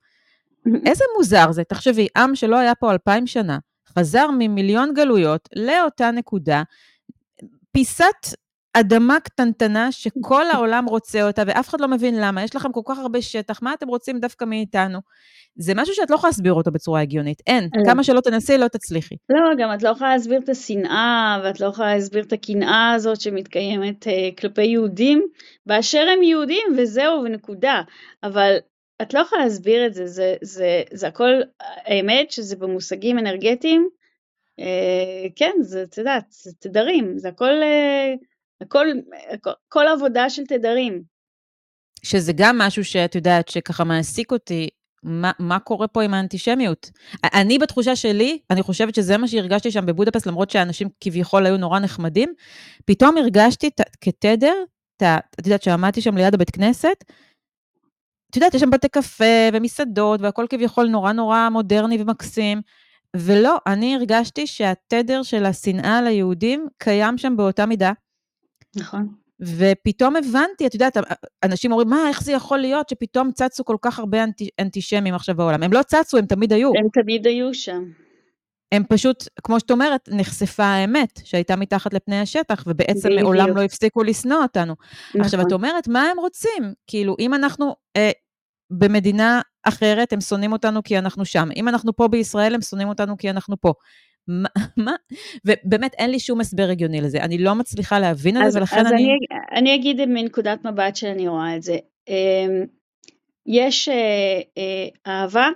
איזה מוזר זה, תחשבי, עם שלא היה פה אלפיים שנה, חזר ממיליון גלויות לאותה נקודה, פיסת אדמה קטנטנה שכל העולם רוצה אותה ואף אחד לא מבין למה, יש לכם כל כך הרבה שטח, מה אתם רוצים דווקא מאיתנו? זה משהו שאת לא יכולה להסביר אותו בצורה הגיונית, אין. כמה שלא תנסי, לא תצליחי. לא, גם את לא יכולה להסביר את השנאה, ואת לא יכולה להסביר את הקנאה הזאת שמתקיימת אה, כלפי יהודים, באשר הם יהודים, וזהו, ונקודה. אבל את לא יכולה להסביר את זה, זה, זה, זה הכל, האמת שזה במושגים אנרגטיים, אה, כן, זה, את יודעת, זה תדרים, זה הכל, אה, הכל, כל עבודה של תדרים. שזה גם משהו שאת יודעת שככה מעסיק אותי, מה, מה קורה פה עם האנטישמיות. אני בתחושה שלי, אני חושבת שזה מה שהרגשתי שם בבודפסט, למרות שהאנשים כביכול היו נורא נחמדים, פתאום הרגשתי ת- כתדר, ת- את יודעת שעמדתי שם ליד הבית כנסת, את יודעת, יש שם בתי קפה ומסעדות והכל כביכול נורא נורא מודרני ומקסים, ולא, אני הרגשתי שהתדר של השנאה ליהודים קיים שם באותה מידה. נכון. ופתאום הבנתי, את יודעת, אנשים אומרים, מה, איך זה יכול להיות שפתאום צצו כל כך הרבה אנטי, אנטישמים עכשיו בעולם? הם לא צצו, הם תמיד היו. הם תמיד היו שם. הם פשוט, כמו שאת אומרת, נחשפה האמת שהייתה מתחת לפני השטח, ובעצם בדיוק. מעולם לא הפסיקו לשנוא אותנו. עכשיו, נכון. את אומרת, מה הם רוצים? כאילו, אם אנחנו אה, במדינה אחרת, הם שונאים אותנו כי אנחנו שם. אם אנחנו פה בישראל, הם שונאים אותנו כי אנחנו פה. מה? מה? ובאמת, אין לי שום הסבר הגיוני לזה. אני לא מצליחה להבין את אז, זה, ולכן אז אני... אני, אני אגיד מנקודת מבט שאני רואה את זה. אמ, יש אה, אה, אהבה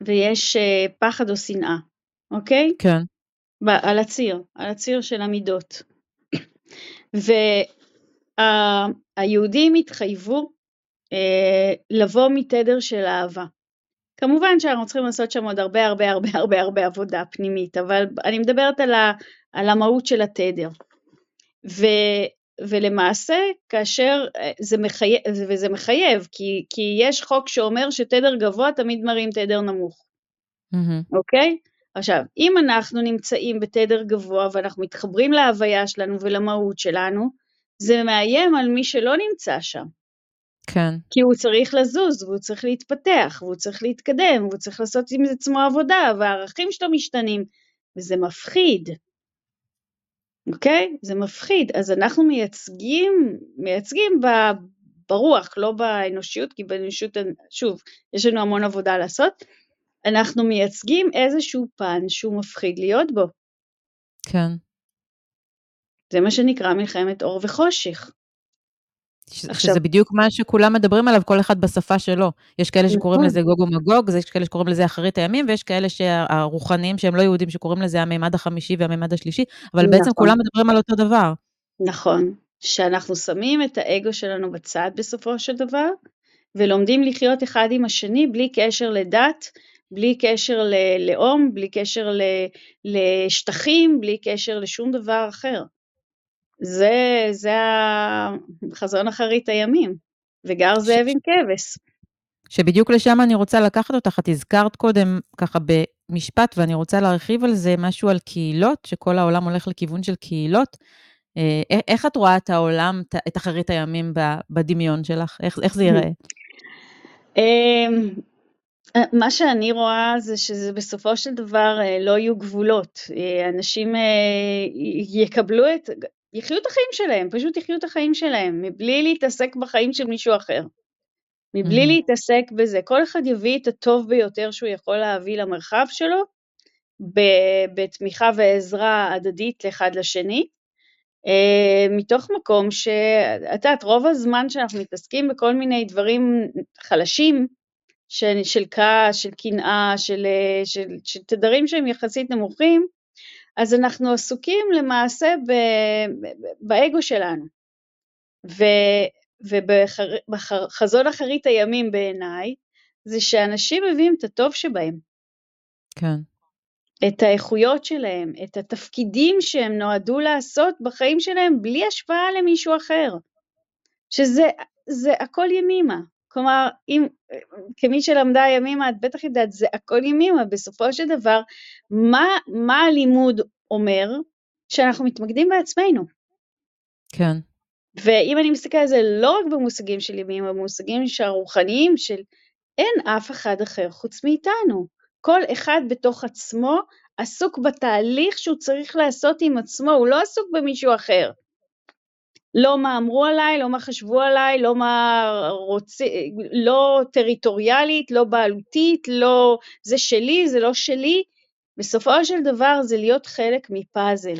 ויש אה, פחד או שנאה, אוקיי? כן, על הציר, על הציר של המידות. והיהודים התחייבו אה, לבוא מתדר של אהבה. כמובן שאנחנו צריכים לעשות שם עוד הרבה הרבה הרבה הרבה הרבה עבודה פנימית, אבל אני מדברת על, ה, על המהות של התדר. ו, ולמעשה, כאשר אה, זה מחייב, וזה מחייב, כי, כי יש חוק שאומר שתדר גבוה תמיד מרים תדר נמוך, אוקיי? עכשיו, אם אנחנו נמצאים בתדר גבוה ואנחנו מתחברים להוויה שלנו ולמהות שלנו, זה מאיים על מי שלא נמצא שם. כן, כי הוא צריך לזוז, והוא צריך להתפתח, והוא צריך להתקדם, והוא צריך לעשות עם עצמו עבודה, והערכים שלו משתנים, וזה מפחיד. אוקיי? זה מפחיד. אז אנחנו מייצגים, מייצגים ב, ברוח, לא באנושיות, כי באנושיות, שוב, יש לנו המון עבודה לעשות. אנחנו מייצגים איזשהו פן שהוא מפחיד להיות בו. כן. זה מה שנקרא מלחמת אור וחושך. עכשיו- שזה בדיוק מה שכולם מדברים עליו, כל אחד בשפה שלו. יש כאלה שקוראים נכון. לזה גוג ומגוג, יש כאלה שקוראים לזה אחרית הימים, ויש כאלה שהרוחניים שהם לא יהודים שקוראים לזה המימד החמישי והמימד השלישי, אבל בעצם נכון. כולם מדברים על אותו דבר. נכון, שאנחנו שמים את האגו שלנו בצד בסופו של דבר, ולומדים לחיות אחד עם השני בלי קשר לדת, בלי קשר ללאום, בלי קשר לשטחים, בלי קשר לשום דבר אחר. זה, זה החזון אחרית הימים, וגר זאב עם כבש. שבדיוק לשם אני רוצה לקחת אותך, את הזכרת קודם ככה במשפט, ואני רוצה להרחיב על זה משהו על קהילות, שכל העולם הולך לכיוון של קהילות. אה, איך את רואה את העולם, את- אחרית הימים בדמיון שלך? איך, איך זה ייראה? אמ, אה, מה שאני רואה זה שזה בסופו של דבר אה, לא יהיו גבולות. אה, אנשים יקבלו את, יחיו את החיים שלהם, פשוט יחיו את החיים שלהם, מבלי להתעסק בחיים של מישהו אחר. מבלי mm-hmm. להתעסק בזה. כל אחד יביא את הטוב ביותר שהוא יכול להביא למרחב שלו, בתמיכה ועזרה הדדית לאחד לשני, מתוך מקום שאת יודעת, רוב הזמן שאנחנו מתעסקים בכל מיני דברים חלשים, של, של כעס, של קנאה, של, אה, של, של תדרים שהם יחסית נמוכים, אז אנחנו עסוקים למעשה ב, באגו שלנו. ו, ובחזון אחרית הימים בעיניי, זה שאנשים מביאים את הטוב שבהם. כן. את האיכויות שלהם, את התפקידים שהם נועדו לעשות בחיים שלהם בלי השפעה למישהו אחר. שזה הכל ימימה. כלומר, אם, כמי שלמדה ימימה, את בטח יודעת, זה הכל ימימה, בסופו של דבר, מה, מה הלימוד אומר? שאנחנו מתמקדים בעצמנו. כן. ואם אני מסתכלת על זה לא רק במושגים של ימימה, במושגים הרוחניים של אין אף אחד אחר חוץ מאיתנו. כל אחד בתוך עצמו עסוק בתהליך שהוא צריך לעשות עם עצמו, הוא לא עסוק במישהו אחר. לא מה אמרו עליי, לא מה חשבו עליי, לא מה רוצים, לא טריטוריאלית, לא בעלותית, לא זה שלי, זה לא שלי. בסופו של דבר זה להיות חלק מפאזל.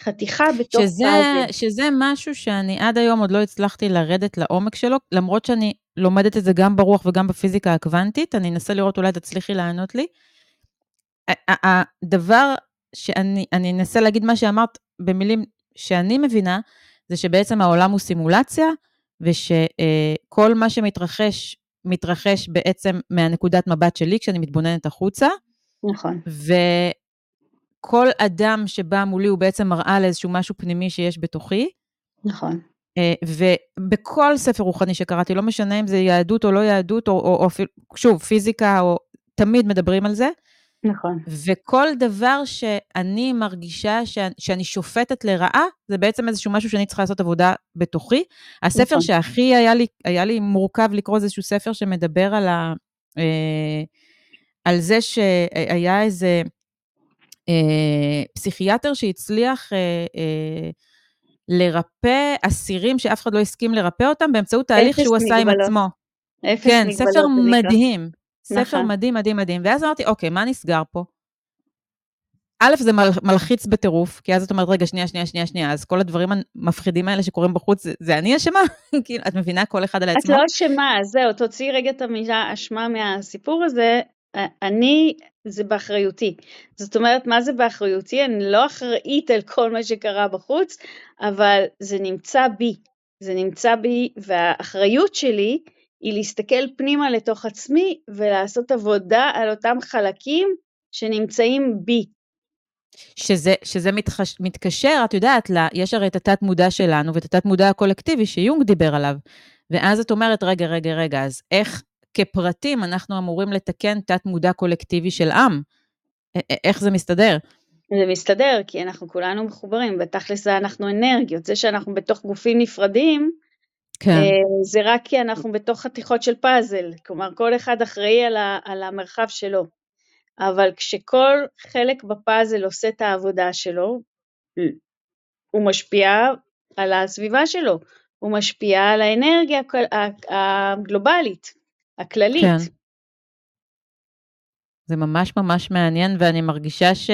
חתיכה בתוך שזה, פאזל. שזה משהו שאני עד היום עוד לא הצלחתי לרדת לעומק שלו, למרות שאני לומדת את זה גם ברוח וגם בפיזיקה הקוונטית, אני אנסה לראות, אולי תצליחי לענות לי. הדבר שאני אנסה להגיד מה שאמרת במילים שאני מבינה, זה שבעצם העולם הוא סימולציה, ושכל מה שמתרחש, מתרחש בעצם מהנקודת מבט שלי כשאני מתבוננת החוצה. נכון. וכל אדם שבא מולי הוא בעצם מראה לאיזשהו משהו פנימי שיש בתוכי. נכון. אה, ובכל ספר רוחני שקראתי, לא משנה אם זה יהדות או לא יהדות, או, או, או שוב, פיזיקה, או תמיד מדברים על זה. נכון. וכל דבר שאני מרגישה ש... שאני שופטת לרעה, זה בעצם איזשהו משהו שאני צריכה לעשות עבודה בתוכי. הספר נכון. שהכי היה לי, היה לי מורכב לקרוא זה איזשהו ספר שמדבר על, ה... אה, על זה שהיה איזה אה, פסיכיאטר שהצליח אה, אה, לרפא אסירים שאף אחד לא הסכים לרפא אותם באמצעות תהליך שהוא עשה עם עצמו. אפס כן, ספר מדהים. ספר נכון. מדהים, מדהים, מדהים. ואז אמרתי, אוקיי, מה נסגר פה? א', זה מל, מלחיץ בטירוף, כי אז את אומרת, רגע, שנייה, שנייה, שנייה, שנייה, אז כל הדברים המפחידים האלה שקורים בחוץ, זה, זה אני אשמה? כאילו, את מבינה כל אחד על עצמו? את לא אשמה, זהו, תוציאי רגע את המילה אשמה מהסיפור הזה. אני, זה באחריותי. זאת אומרת, מה זה באחריותי? אני לא אחראית על כל מה שקרה בחוץ, אבל זה נמצא בי. זה נמצא בי, והאחריות שלי היא להסתכל פנימה לתוך עצמי ולעשות עבודה על אותם חלקים שנמצאים בי. שזה, שזה מתחש, מתקשר, את יודעת, לה, יש הרי את התת מודע שלנו ואת התת מודע הקולקטיבי שיונג דיבר עליו. ואז את אומרת, רגע, רגע, רגע, אז איך כפרטים אנחנו אמורים לתקן תת מודע קולקטיבי של עם? איך זה מסתדר? זה מסתדר, כי אנחנו כולנו מחוברים, בתכלס אנחנו אנרגיות. זה שאנחנו בתוך גופים נפרדים, כן. אה, זה רק כי אנחנו בתוך חתיכות של פאזל, כלומר כל אחד אחראי על, ה, על המרחב שלו, אבל כשכל חלק בפאזל עושה את העבודה שלו, הוא משפיע על הסביבה שלו, הוא משפיע על האנרגיה הגלובלית, הכללית. כן. זה ממש ממש מעניין, ואני מרגישה ש...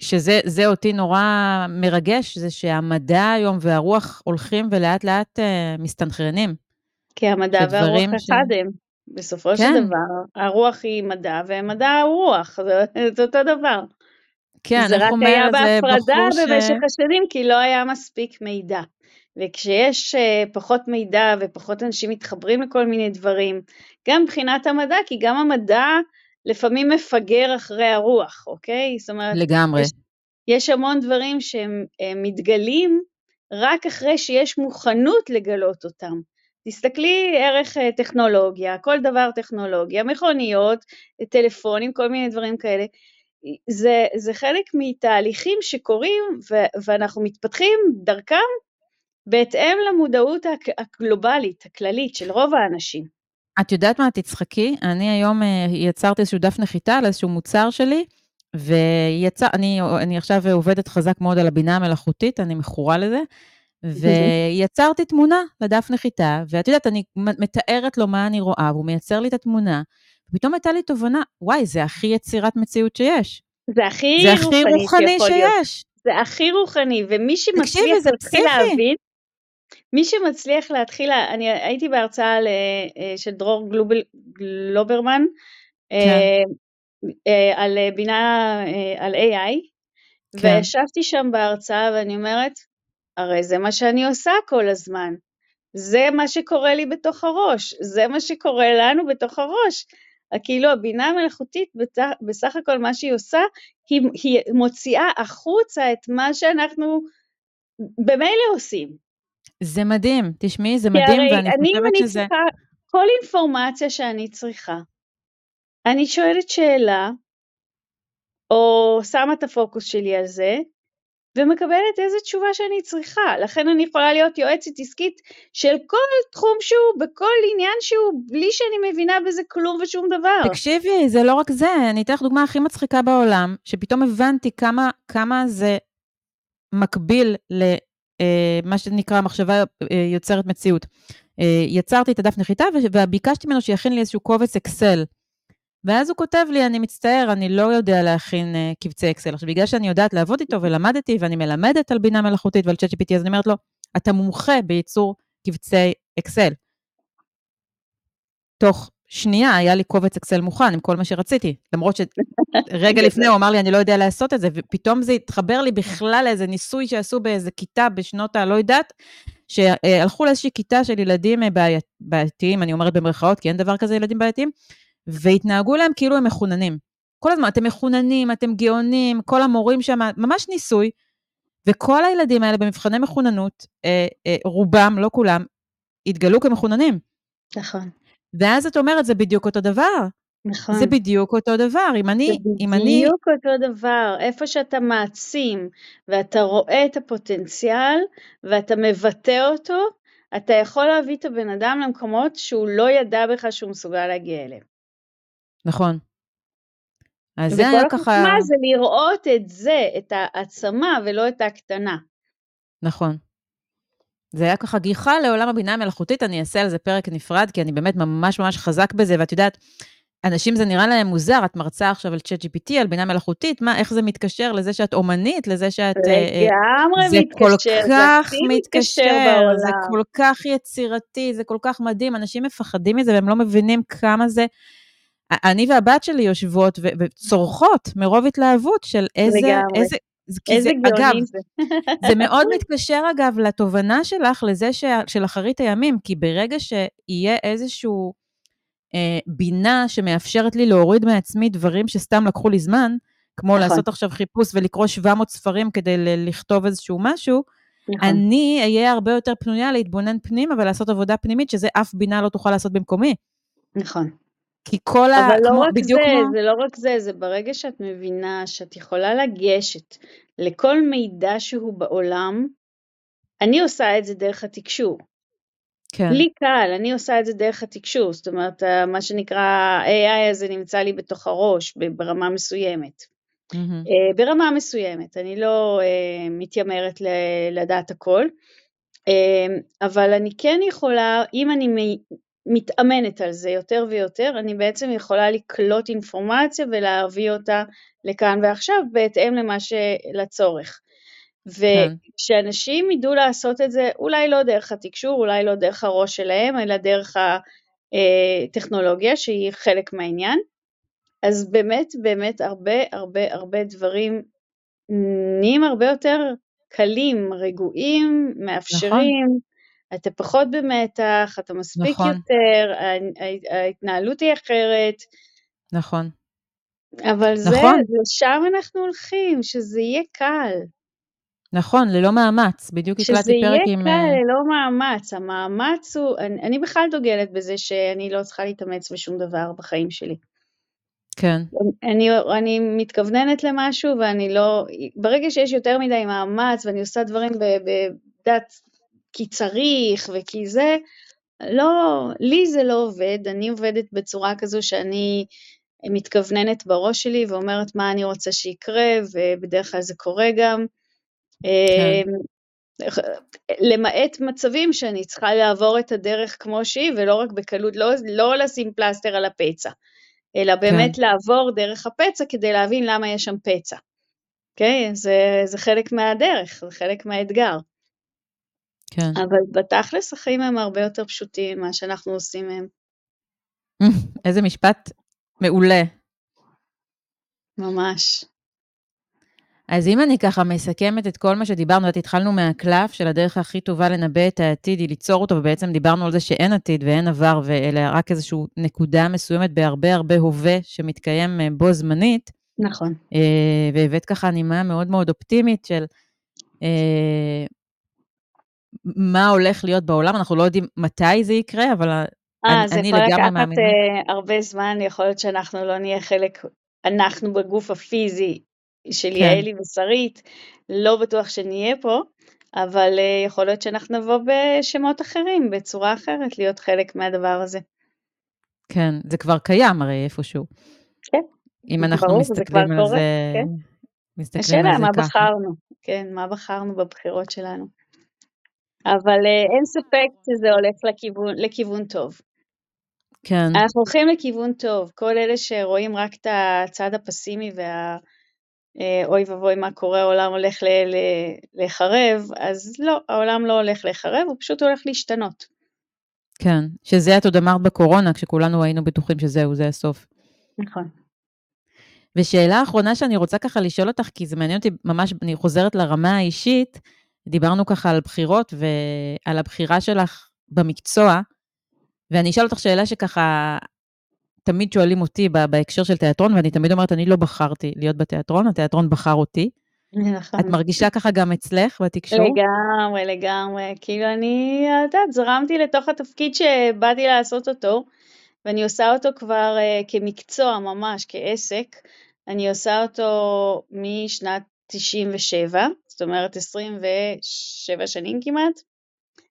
שזה אותי נורא מרגש, זה שהמדע היום והרוח הולכים ולאט לאט uh, מסתנכרנים. כי המדע והרוח ש... אחד הם, בסופו כן. של דבר, הרוח היא מדע והמדע הוא רוח, זה, זה אותו דבר. כן, זה רק היה בהפרדה במשך ש... השנים, כי לא היה מספיק מידע. וכשיש uh, פחות מידע ופחות אנשים מתחברים לכל מיני דברים, גם מבחינת המדע, כי גם המדע לפעמים מפגר אחרי הרוח, אוקיי? זאת אומרת, לגמרי. יש, יש המון דברים שהם מתגלים רק אחרי שיש מוכנות לגלות אותם. תסתכלי ערך אה, טכנולוגיה, כל דבר טכנולוגיה, מכוניות, טלפונים, כל מיני דברים כאלה. זה, זה חלק מתהליכים שקורים ו- ואנחנו מתפתחים דרכם בהתאם למודעות הגלובלית, הכללית של רוב האנשים. את יודעת מה, תצחקי, אני היום אה, יצרתי איזשהו דף נחיתה על איזשהו מוצר שלי, ויצא, אני, אני עכשיו עובדת חזק מאוד על הבינה המלאכותית, אני מכורה לזה, ויצרתי תמונה לדף נחיתה, ואת יודעת, אני מתארת לו מה אני רואה, והוא מייצר לי את התמונה, ופתאום הייתה לי תובנה, וואי, זה הכי יצירת מציאות שיש. זה הכי, זה הכי רוחני שיש. להיות. זה הכי רוחני, ומי שמצליח להתחיל להבין, מי שמצליח להתחיל, אני הייתי בהרצאה אה, של דרור גלובל, גלוברמן, כן. אה, אה, על בינה, על AI, כן. וישבתי שם בהרצאה ואני אומרת, הרי זה מה שאני עושה כל הזמן. זה מה שקורה לי בתוך הראש, זה מה שקורה לנו בתוך הראש. כאילו הבינה המלאכותית בסך הכל מה שהיא עושה, היא, היא מוציאה החוצה את מה שאנחנו במילא עושים. זה מדהים, תשמעי, זה מדהים, ואני אני, חושבת אני שזה... צריכה, כל אינפורמציה שאני צריכה, אני שואלת שאלה, או שמה את הפוקוס שלי על זה, ומקבלת איזה תשובה שאני צריכה. לכן אני יכולה להיות יועצת עסקית של כל תחום שהוא, בכל עניין שהוא, בלי שאני מבינה בזה כלום ושום דבר. תקשיבי, זה לא רק זה, אני אתן לך דוגמה הכי מצחיקה בעולם, שפתאום הבנתי כמה, כמה זה מקביל למה אה, שנקרא מחשבה אה, יוצרת מציאות. אה, יצרתי את הדף נחיתה וביקשתי ממנו שיכין לי איזשהו קובץ אקסל. ואז הוא כותב לי, אני מצטער, אני לא יודע להכין קבצי אקסל. עכשיו, בגלל שאני יודעת לעבוד איתו ולמדתי, ואני מלמדת על בינה מלאכותית ועל צ'אט GPT, אז אני אומרת לו, אתה מומחה בייצור קבצי אקסל. תוך שנייה היה לי קובץ אקסל מוכן עם כל מה שרציתי, למרות שרגע לפני הוא אמר לי, אני לא יודע לעשות את זה, ופתאום זה התחבר לי בכלל לאיזה ניסוי שעשו באיזה כיתה בשנות הלא יודעת, שהלכו לאיזושהי כיתה של ילדים בעייתיים, אני אומרת במרכאות, כי אין דבר כזה ילדים בעייתיים, והתנהגו להם כאילו הם מחוננים. כל הזמן, אתם מחוננים, אתם גאונים, כל המורים שם, ממש ניסוי, וכל הילדים האלה במבחני מחוננות, אה, אה, רובם, לא כולם, התגלו כמחוננים. נכון. ואז את אומרת, זה בדיוק אותו דבר. נכון. זה בדיוק אותו דבר. אם אני... זה בדיוק אני... אותו דבר. איפה שאתה מעצים ואתה רואה את הפוטנציאל ואתה מבטא אותו, אתה יכול להביא את הבן אדם למקומות שהוא לא ידע בכלל שהוא מסוגל להגיע אליהם. נכון. אז זה היה ככה... וכל החוכמה זה לראות את זה, את העצמה ולא את הקטנה. נכון. זה היה ככה גיחה לעולם הבינה המלאכותית, אני אעשה על זה פרק נפרד, כי אני באמת ממש ממש חזק בזה, ואת יודעת, אנשים זה נראה להם מוזר, את מרצה עכשיו על צ'אט GPT, על בינה מלאכותית, מה, איך זה מתקשר לזה שאת אומנית, לזה שאת... אה, לגמרי זה מתקשר, זה הכי מתקשר, זה כל כך יצירתי, זה כל כך מדהים, אנשים מפחדים מזה והם לא מבינים כמה זה אני והבת שלי יושבות וצורחות מרוב התלהבות של איזה... לגמרי. איזה איזה זה, גאוני זה. זה מאוד מתקשר אגב לתובנה שלך לזה ש, של אחרית הימים, כי ברגע שיהיה איזשהו אה, בינה שמאפשרת לי להוריד מעצמי דברים שסתם לקחו לי זמן, כמו נכון. לעשות עכשיו חיפוש ולקרוא 700 ספרים כדי ל- לכתוב איזשהו משהו, נכון. אני אהיה הרבה יותר פנויה להתבונן פנימה ולעשות עבודה פנימית, שזה אף בינה לא תוכל לעשות במקומי. נכון. כי כל ה... אבל לא רק זה, כמו... זה לא רק זה, זה ברגע שאת מבינה שאת יכולה לגשת לכל מידע שהוא בעולם, אני עושה את זה דרך התקשור. כן. לי קל, אני עושה את זה דרך התקשור, זאת אומרת, מה שנקרא AI הזה נמצא לי בתוך הראש ברמה מסוימת. Mm-hmm. ברמה מסוימת, אני לא uh, מתיימרת לדעת הכל, אבל אני כן יכולה, אם אני מתאמנת על זה יותר ויותר, אני בעצם יכולה לקלוט אינפורמציה ולהביא אותה לכאן ועכשיו בהתאם למה שלצורך. וכשאנשים כן. ידעו לעשות את זה, אולי לא דרך התקשור, אולי לא דרך הראש שלהם, אלא דרך הטכנולוגיה שהיא חלק מהעניין, אז באמת באמת הרבה הרבה הרבה דברים נהיים הרבה יותר קלים, רגועים, מאפשרים. נכון. אתה פחות במתח, אתה מספיק נכון. יותר, ההתנהלות היא אחרת. נכון. אבל זה, נכון. לשם אנחנו הולכים, שזה יהיה קל. נכון, ללא מאמץ, בדיוק הקלטתי פרק עם... שזה יהיה קל, ללא מאמץ, המאמץ הוא, אני, אני בכלל דוגלת בזה שאני לא צריכה להתאמץ בשום דבר בחיים שלי. כן. אני, אני מתכווננת למשהו ואני לא, ברגע שיש יותר מדי מאמץ ואני עושה דברים בדת כי צריך וכי זה, לא, לי זה לא עובד, אני עובדת בצורה כזו שאני מתכווננת בראש שלי ואומרת מה אני רוצה שיקרה, ובדרך כלל זה קורה גם. כן. אמ, למעט מצבים שאני צריכה לעבור את הדרך כמו שהיא, ולא רק בקלות, לא, לא לשים פלסטר על הפצע, אלא באמת כן. לעבור דרך הפצע כדי להבין למה יש שם פצע. אוקיי? Okay? זה, זה חלק מהדרך, זה חלק מהאתגר. כן. אבל בתכלס החיים הם הרבה יותר פשוטים ממה שאנחנו עושים מהם. איזה משפט מעולה. ממש. אז אם אני ככה מסכמת את כל מה שדיברנו, את התחלנו מהקלף של הדרך הכי טובה לנבא את העתיד היא ליצור אותו, ובעצם דיברנו על זה שאין עתיד ואין עבר, ואלה רק איזושהי נקודה מסוימת בהרבה הרבה הווה שמתקיים אה, בו זמנית. נכון. אה, והבאת ככה נימה מאוד מאוד אופטימית של אה, מה הולך להיות בעולם, אנחנו לא יודעים מתי זה יקרה, אבל 아, אני, אני לגמרי מאמינה. זה יכול לקחת הרבה זמן, יכול להיות שאנחנו לא נהיה חלק, אנחנו בגוף הפיזי של כן. יעלי ושרית, לא בטוח שנהיה פה, אבל uh, יכול להיות שאנחנו נבוא בשמות אחרים, בצורה אחרת, להיות חלק מהדבר הזה. כן, זה כבר קיים הרי איפשהו. כן. אם אנחנו ברור, מסתכלים זה על זה, כן. מסתכלים על זה מה ככה. בחרנו, כן, מה בחרנו בבחירות שלנו. אבל uh, אין ספק שזה הולך לכיוון, לכיוון טוב. כן. אנחנו הולכים לכיוון טוב. כל אלה שרואים רק את הצד הפסימי וה... אה, אוי ואבוי מה קורה, העולם הולך להיחרב, אז לא, העולם לא הולך להיחרב, הוא פשוט הולך להשתנות. כן, שזה את עוד אמרת בקורונה, כשכולנו היינו בטוחים שזהו, זה הסוף. נכון. ושאלה אחרונה שאני רוצה ככה לשאול אותך, כי זה מעניין אותי, ממש, אני חוזרת לרמה האישית, דיברנו ככה על בחירות ועל הבחירה שלך במקצוע, ואני אשאל אותך שאלה שככה תמיד שואלים אותי בהקשר של תיאטרון, ואני תמיד אומרת, אני לא בחרתי להיות בתיאטרון, התיאטרון בחר אותי. נכון. את מרגישה ככה גם אצלך בתקשור? לגמרי, לגמרי. כאילו אני, את יודעת, זרמתי לתוך התפקיד שבאתי לעשות אותו, ואני עושה אותו כבר uh, כמקצוע ממש, כעסק. אני עושה אותו משנת 97, זאת אומרת 27 שנים כמעט.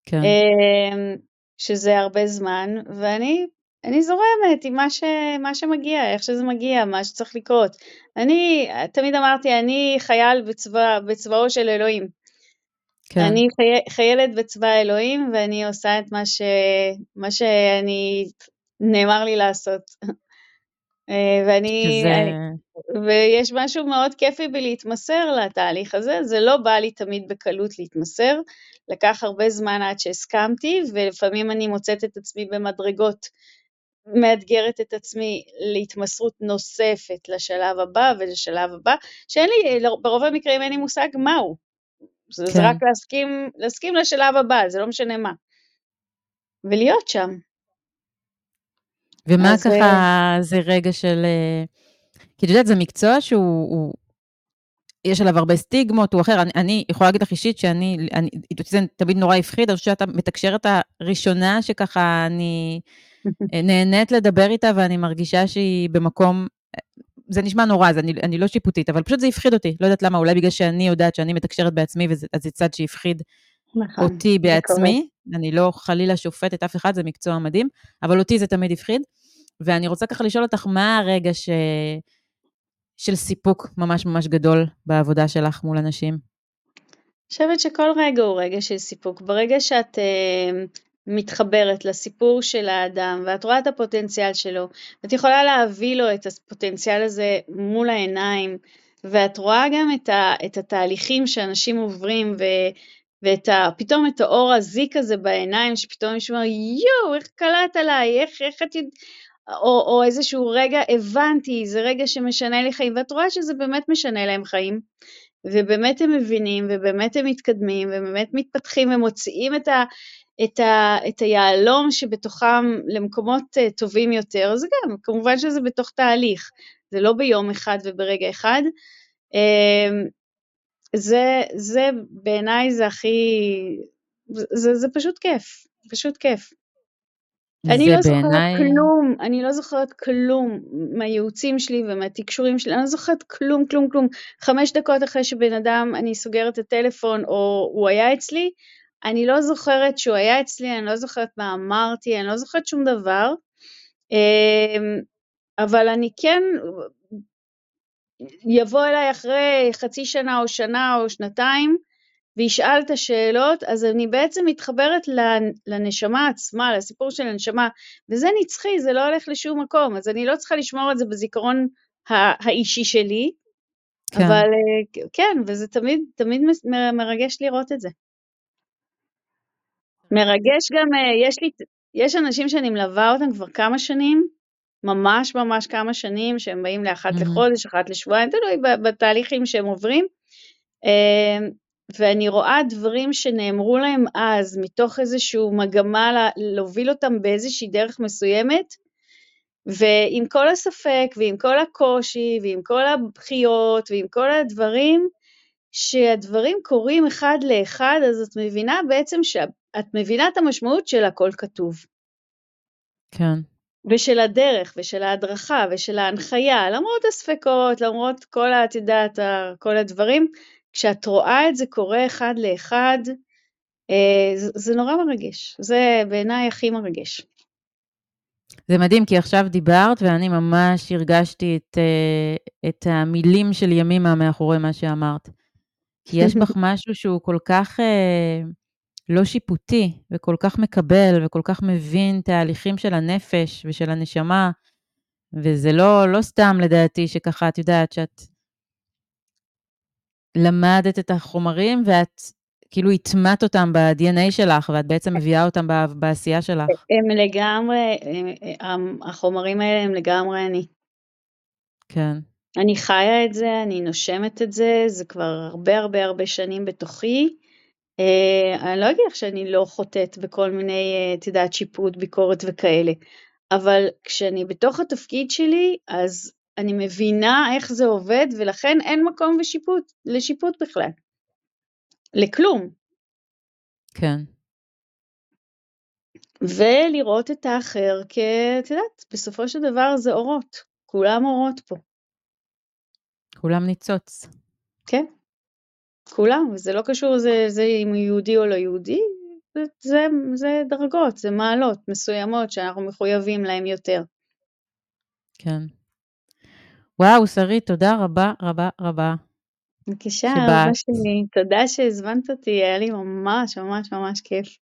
כן. Uh, שזה הרבה זמן, ואני אני זורמת עם מה, ש, מה שמגיע, איך שזה מגיע, מה שצריך לקרות. אני תמיד אמרתי, אני חייל בצבא, בצבאו של אלוהים. כן. אני חי, חיילת בצבא אלוהים, ואני עושה את מה, ש, מה שאני, נאמר לי לעשות. אה, ואני, שזה... ויש משהו מאוד כיפי בלהתמסר לתהליך הזה, זה לא בא לי תמיד בקלות להתמסר, לקח הרבה זמן עד שהסכמתי, ולפעמים אני מוצאת את עצמי במדרגות מאתגרת את עצמי להתמסרות נוספת לשלב הבא ולשלב הבא, שאין לי, ברוב המקרים אין לי מושג מהו. כן. זה רק להסכים, להסכים לשלב הבא, זה לא משנה מה. ולהיות שם. ומה ככה זה... אה, זה רגע של... אה, כי את יודעת, זה מקצוע שהוא... הוא... יש עליו הרבה סטיגמות, הוא אחר. אני, אני יכולה להגיד לך אישית שאני, אני, זה תמיד נורא הפחיד, אני חושבת שאת המתקשרת הראשונה שככה אני אה, נהנית לדבר איתה ואני מרגישה שהיא במקום, זה נשמע נורא, אז אני, אני לא שיפוטית, אבל פשוט זה הפחיד אותי, לא יודעת למה, אולי בגלל שאני יודעת שאני מתקשרת בעצמי, וזה, אז זה צד שהפחיד נכון, אותי בעצמי, אני לא חלילה שופטת אף אחד, זה מקצוע מדהים, אבל אותי זה תמיד הפחיד. ואני רוצה ככה לשאול אותך, מה הרגע ש... של סיפוק ממש ממש גדול בעבודה שלך מול אנשים? אני חושבת שכל רגע הוא רגע של סיפוק. ברגע שאת uh, מתחברת לסיפור של האדם ואת רואה את הפוטנציאל שלו ואת יכולה להביא לו את הפוטנציאל הזה מול העיניים ואת רואה גם את, ה, את התהליכים שאנשים עוברים ו, ואת ה, פתאום את האור הזיק הזה בעיניים שפתאום מישהו אומר יואו איך קלט עליי איך, איך את יודעת או, או איזשהו רגע הבנתי זה רגע שמשנה לי חיים ואת רואה שזה באמת משנה להם חיים ובאמת הם מבינים ובאמת הם מתקדמים ובאמת מתפתחים ומוציאים את, ה, את, ה, את היהלום שבתוכם למקומות uh, טובים יותר, זה גם, כמובן שזה בתוך תהליך, זה לא ביום אחד וברגע אחד. Uh, זה, זה בעיניי זה הכי, זה, זה פשוט כיף, פשוט כיף. אני לא זוכרת בעיני... כלום, אני לא זוכרת כלום מהייעוצים שלי ומהתקשורים שלי, אני לא זוכרת כלום, כלום, כלום. חמש דקות אחרי שבן אדם, אני סוגרת את הטלפון או הוא היה אצלי, אני לא זוכרת שהוא היה אצלי, אני לא זוכרת מה אמרתי, אני לא זוכרת שום דבר, אמ, אבל אני כן, יבוא אליי אחרי חצי שנה או שנה או שנתיים, וישאל את השאלות, אז אני בעצם מתחברת לנשמה עצמה, לסיפור של הנשמה, וזה נצחי, זה לא הולך לשום מקום, אז אני לא צריכה לשמור את זה בזיכרון האישי שלי, כן. אבל אה, כן, וזה תמיד, תמיד מרגש לראות את זה. מרגש גם, אה, יש לי, יש אנשים שאני מלווה אותם כבר כמה שנים, ממש ממש כמה שנים, שהם באים לאחת mm-hmm. לחודש, אחת לשבועיים, תלוי בתהליכים שהם עוברים, אמ, ואני רואה דברים שנאמרו להם אז, מתוך איזושהי מגמה להוביל אותם באיזושהי דרך מסוימת, ועם כל הספק, ועם כל הקושי, ועם כל הבכיות, ועם כל הדברים, שהדברים קורים אחד לאחד, אז את מבינה בעצם שאת מבינה את המשמעות של הכל כתוב. כן. ושל הדרך, ושל ההדרכה, ושל ההנחיה, למרות הספקות, למרות כל, את יודעת, כל הדברים, כשאת רואה את זה קורה אחד לאחד, אה, זה, זה נורא מרגש. זה בעיניי הכי מרגש. זה מדהים, כי עכשיו דיברת ואני ממש הרגשתי את, אה, את המילים של ימימה מאחורי מה שאמרת. כי יש בך משהו שהוא כל כך אה, לא שיפוטי, וכל כך מקבל, וכל כך מבין תהליכים של הנפש ושל הנשמה, וזה לא, לא סתם לדעתי שככה, את יודעת, שאת למדת את החומרים ואת כאילו הטמעת אותם ב-DNA שלך, ואת בעצם מביאה אותם בעשייה שלך. הם לגמרי, הם, החומרים האלה הם לגמרי אני. כן. אני חיה את זה, אני נושמת את זה, זה כבר הרבה הרבה הרבה שנים בתוכי. אה, אני לא אגיד לך שאני לא חוטאת בכל מיני, אה, את יודעת, שיפוט, ביקורת וכאלה, אבל כשאני בתוך התפקיד שלי, אז אני מבינה איך זה עובד, ולכן אין מקום בשיפוט, לשיפוט בכלל. לכלום. כן. ולראות את האחר כ... את יודעת, בסופו של דבר זה אורות, כולם אורות פה. כולם ניצוץ. כן, כולם, וזה לא קשור זה, זה אם הוא יהודי או לא יהודי, זה, זה, זה דרגות, זה מעלות מסוימות שאנחנו מחויבים להם יותר. כן. וואו, שרית, תודה רבה רבה רבה. בבקשה, אהבה שלי, תודה שהזמנת אותי, היה לי ממש ממש ממש כיף.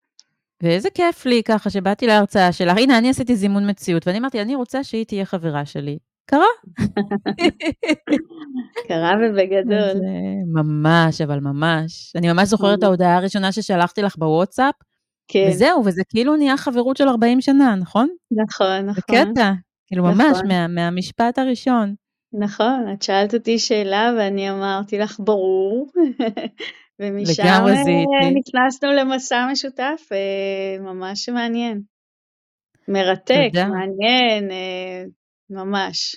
ואיזה כיף לי ככה שבאתי להרצאה שלך. הנה, אני עשיתי זימון מציאות, ואני אמרתי, אני רוצה שהיא תהיה חברה שלי. קרה. קרה ובגדול. ממש, אבל ממש. אני ממש זוכרת את ההודעה הראשונה ששלחתי לך בוואטסאפ, כן. וזהו, וזה כאילו נהיה חברות של 40 שנה, נכון? נכון, נכון. בקטע, כאילו ממש, נכון. מה, מהמשפט הראשון. נכון, את שאלת אותי שאלה ואני אמרתי לך ברור, ומשם אה, נכנסנו למסע משותף, אה, ממש מעניין. מרתק, תודה. מעניין, אה, ממש.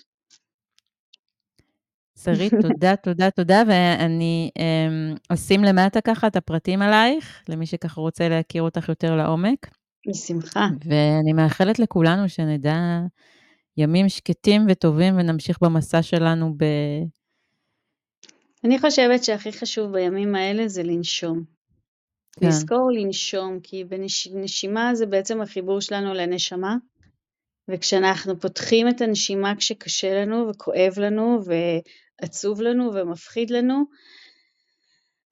שרית, תודה, תודה, תודה, ואני אמ, אשים למטה ככה את הפרטים עלייך, למי שככה רוצה להכיר אותך יותר לעומק. בשמחה. ואני מאחלת לכולנו שנדע ימים שקטים וטובים ונמשיך במסע שלנו ב... אני חושבת שהכי חשוב בימים האלה זה לנשום. כן. לזכור לנשום, כי בנשימה זה בעצם החיבור שלנו לנשמה, וכשאנחנו פותחים את הנשימה כשקשה לנו וכואב לנו ועצוב לנו ומפחיד לנו,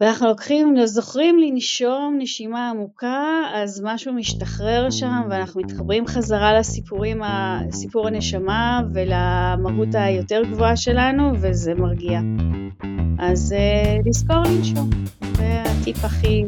ואנחנו לוקחים, זוכרים לנשום נשימה עמוקה, אז משהו משתחרר שם ואנחנו מתחברים חזרה לסיפורים, סיפור הנשמה ולמהות היותר גבוהה שלנו וזה מרגיע. אז לזכור לנשום, זה הטיפ הכי